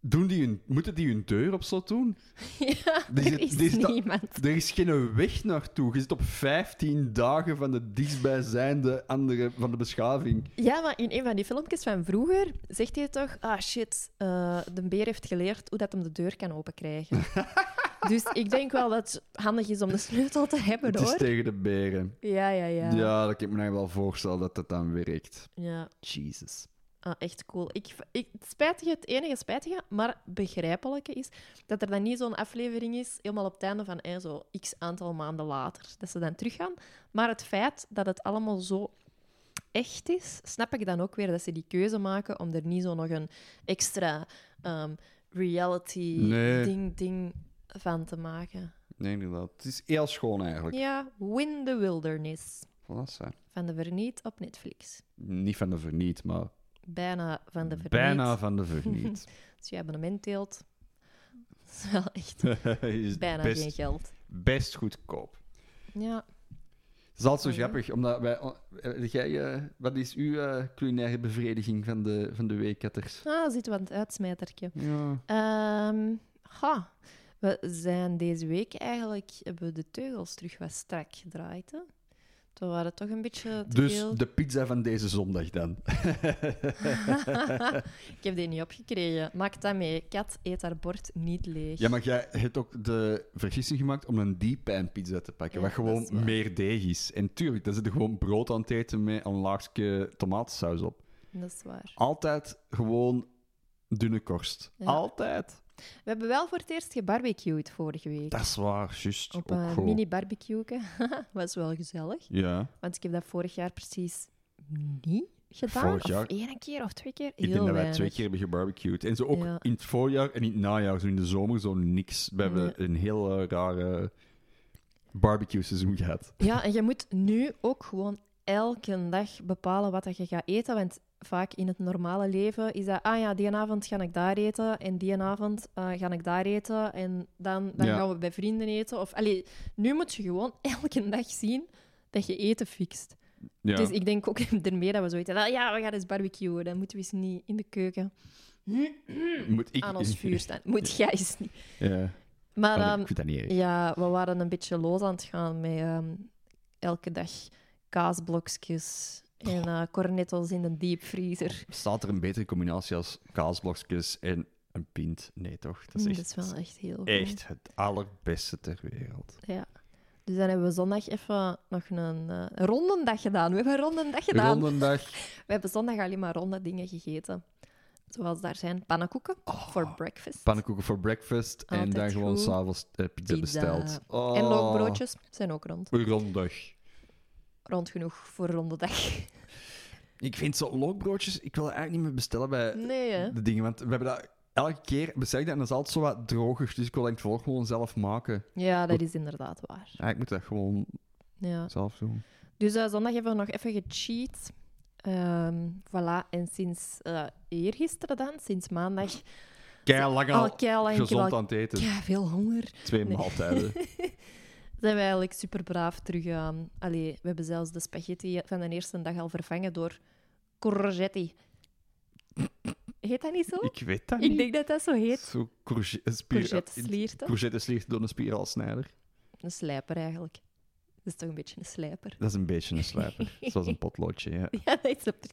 Doen die hun, moeten die hun deur op slot doen? Ja, er zit- is niemand. Er is geen weg naartoe. Je zit op 15 dagen van de dichtstbijzijnde andere van de beschaving. Ja, maar in een van die filmpjes van vroeger zegt hij toch... Ah, shit, eh, de beer heeft geleerd hoe dat hem de deur kan openkrijgen. dus ik denk wel dat het handig is om de sleutel te hebben, Het is tegen de beren. Ja, ja, ja. Ja, dat kan ik me nou wel voorstellen dat dat dan werkt. Ja, Jesus. Ah, echt cool. Ik, ik, het spijtige, het enige spijtige, maar begrijpelijke is dat er dan niet zo'n aflevering is, helemaal op het einde van eh, zo x aantal maanden later, dat ze dan teruggaan. Maar het feit dat het allemaal zo echt is, snap ik dan ook weer dat ze die keuze maken om er niet zo nog een extra ehm, reality Nee. ding, ding van te maken. Nee, inderdaad. Het is heel schoon eigenlijk. Ja, Win the Wilderness Voilà, van de Verniet op Netflix. Niet van de verniet, maar Bijna van de Verniet. bijna van de verniet. Als je abonnement deelt, Dat is wel echt is bijna best, geen geld. best goedkoop. Ja. Het is altijd zo grappig, omdat wij... eh, jij, eh, wat is uw eh, culinaire bevrediging van de, van de week, Katters? Ah, zitten we aan het uitsmijtertje. Ja. Ehm ha. We zijn deze week eigenlijk... Hebben we de teugels terug wat strak gedraaid, hè? Toen waren toch een beetje te Dus veel... de pizza van deze zondag dan. ik heb die niet opgekregen. Maak dat mee. Kat eet haar bord niet leeg. Ja, maar jij hebt ook de vergissing gemaakt om een deep pizza te pakken, Ja, wat gewoon meer deeg is. En tuurlijk, daar zit er gewoon brood aan het eten met een laagje tomatensaus op. Dat is waar. Altijd gewoon dunne korst. Ja. Altijd. We hebben wel voor het eerst gebarbecued vorige week. Dat is waar, juist. Op een mini-barbecue. was wel gezellig. Ja, Want ik heb dat vorig jaar precies niet gedaan. Vorig jaar? Of één keer of twee keer. ik Heel denk dat wij twee keer hebben gebarbecued. En zo ook Ja. in het voorjaar en in het najaar, zo in de zomer, zo niks. We hebben een heel eh, rare barbecue-seizoen gehad. Ja, en je moet nu ook gewoon elke dag bepalen wat dat je gaat eten. Want vaak in het normale leven is dat, ah ja, die avond ga ik daar eten en die avond eh, ga ik daar eten en dan, dan Ja. gaan we bij vrienden eten. Of, allee, nu moet je gewoon elke dag zien dat je eten fixt. Ja. Dus ik denk ook ermee dat we zoiets hebben. Ja, we gaan eens barbecuen. Dan moeten we eens niet in de keuken Moet ik... aan ons vuur staan. Moet jij eens niet. Ja. Maar ehm, dat niet ja, we waren een beetje los aan het gaan met ehm, elke dag kaasblokjes en cornettels in de diepvriezer. Staat er een betere combinatie als kaasblokjes en een pint? Nee, toch? Dat is Mm, echt, dat is wel echt heel goed. echt het allerbeste ter wereld. Ja. Dus dan hebben we zondag even nog een, rondendag gedaan. We hebben een rondendag gedaan. Rondendag. We hebben zondag alleen maar ronde dingen gegeten. Zoals daar zijn pannenkoeken Oh, voor breakfast. Pannenkoeken voor breakfast en dan gewoon s'avonds uh, pizza, Pizza. besteld. Oh. En loogbroodjes zijn ook rond. Rondag. Rond genoeg voor ronde dag. Ik vind zo lookbroodjes, ik wil eigenlijk niet meer bestellen bij Nee, de dingen, want we hebben dat elke keer bestel ik dat en dat is altijd zo wat droger, dus ik wil het vooral gewoon zelf maken. Ja, dat is inderdaad waar. Ja, ik moet dat gewoon Ja. zelf doen. Dus eh, zondag hebben we nog even gecheat. Ehm voilà. En sinds eh eergisteren dan, sinds maandag, Kei lang al al kei lang, gezond al aan het eten. kei veel honger. Twee Nee. maaltijden. Zijn we eigenlijk super braaf terug aan. Allee, we hebben zelfs de spaghetti van de eerste dag al vervangen door courgetti. Heet dat niet zo? ik weet dat Ik niet. denk dat dat zo heet. Zo een Courgette. Courgette sliert door een spiraalsnijder. Een slijper eigenlijk. Dat is toch een beetje een slijper. Dat is een beetje een slijper. Zoals een potloodje, ja. Ja, dat is op de...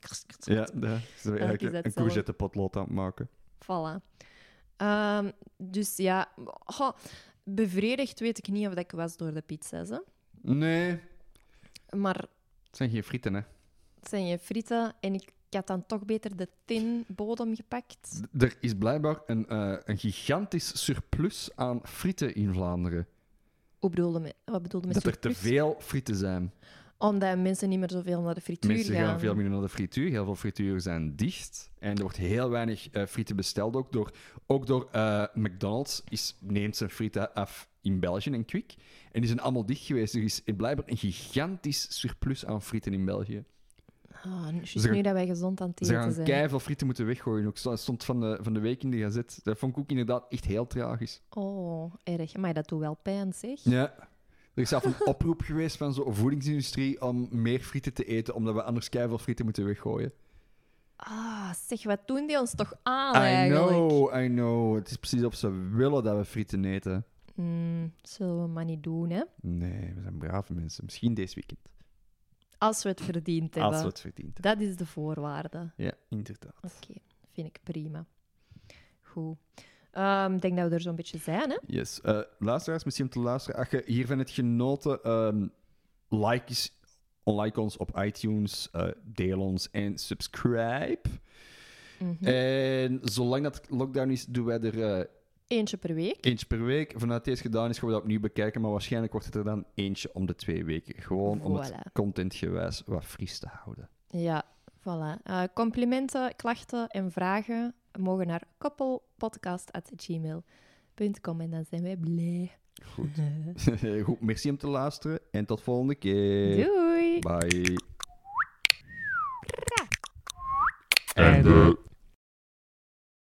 Ja, is een courgette potlood aan het maken. Voilà. Ehm, dus ja, bevredigd weet ik niet of dat ik was door de pizza's. Hè. Nee, Maar het zijn geen frieten, hè. het zijn je frieten en ik, ik had dan toch beter de tin bodem gepakt. D- Er is blijkbaar een, eh, een gigantisch surplus aan frieten in Vlaanderen. Hoe bedoelde me, wat bedoelde met Dat er te veel frieten zijn. Omdat mensen niet meer zoveel naar de frituur Mensen gaan. gaan veel minder naar de frituur. Heel veel frituren zijn dicht. En er wordt heel weinig eh, frieten besteld. Ook door, ook door eh, McDonald's is, neemt zijn frieten af in België en Quick. En die zijn allemaal dicht geweest. Er is blijkbaar een gigantisch surplus aan frieten in België. Ze gaan- nu dat wij gezond aan het Ze eten gaan zijn. keiveel frieten moeten weggooien. Ook stond van de, van de week in de gazet. Dat vond ik ook inderdaad echt heel tragisch. Oh, erg. Maar dat doet wel pijn, zeg. Ja. Er is zelf een oproep geweest van zo'n voedingsindustrie om meer frieten te eten, omdat we anders keiveel frieten moeten weggooien. Ah, zeg, wat doen die ons toch aan I eigenlijk? know, I know. Het is precies of ze willen dat we frieten eten. Hmm, zullen we maar niet doen, hè? Nee, we zijn brave mensen. Misschien deze weekend. Als we het verdiend hebben. Als we het verdiend hebben. Dat is de voorwaarde. Ja, inderdaad. Oké, vind ik prima. Goed. Ehm, Ik denk dat we er zo'n beetje zijn, hè? Yes. Eh, luisteraars, misschien om te luisteren. Als je hiervan hebt genoten, ehm, like, is, like ons op iTunes, eh, deel ons en subscribe. Mhm. En zolang dat lockdown is, doen wij er eh, Eentje per week. eentje per week. Vanuit deze gedaan is, gaan we dat opnieuw bekijken. Maar waarschijnlijk wordt het er dan eentje om de twee weken. Gewoon om het contentgewijs wat fris te houden. Ja, voilà. Complimenten, klachten en vragen mogen naar koppelpodcast.gmail.com en dan zijn wij blij. Goed. Goed, merci om te luisteren. En tot volgende keer. Doei! Bye. Einde.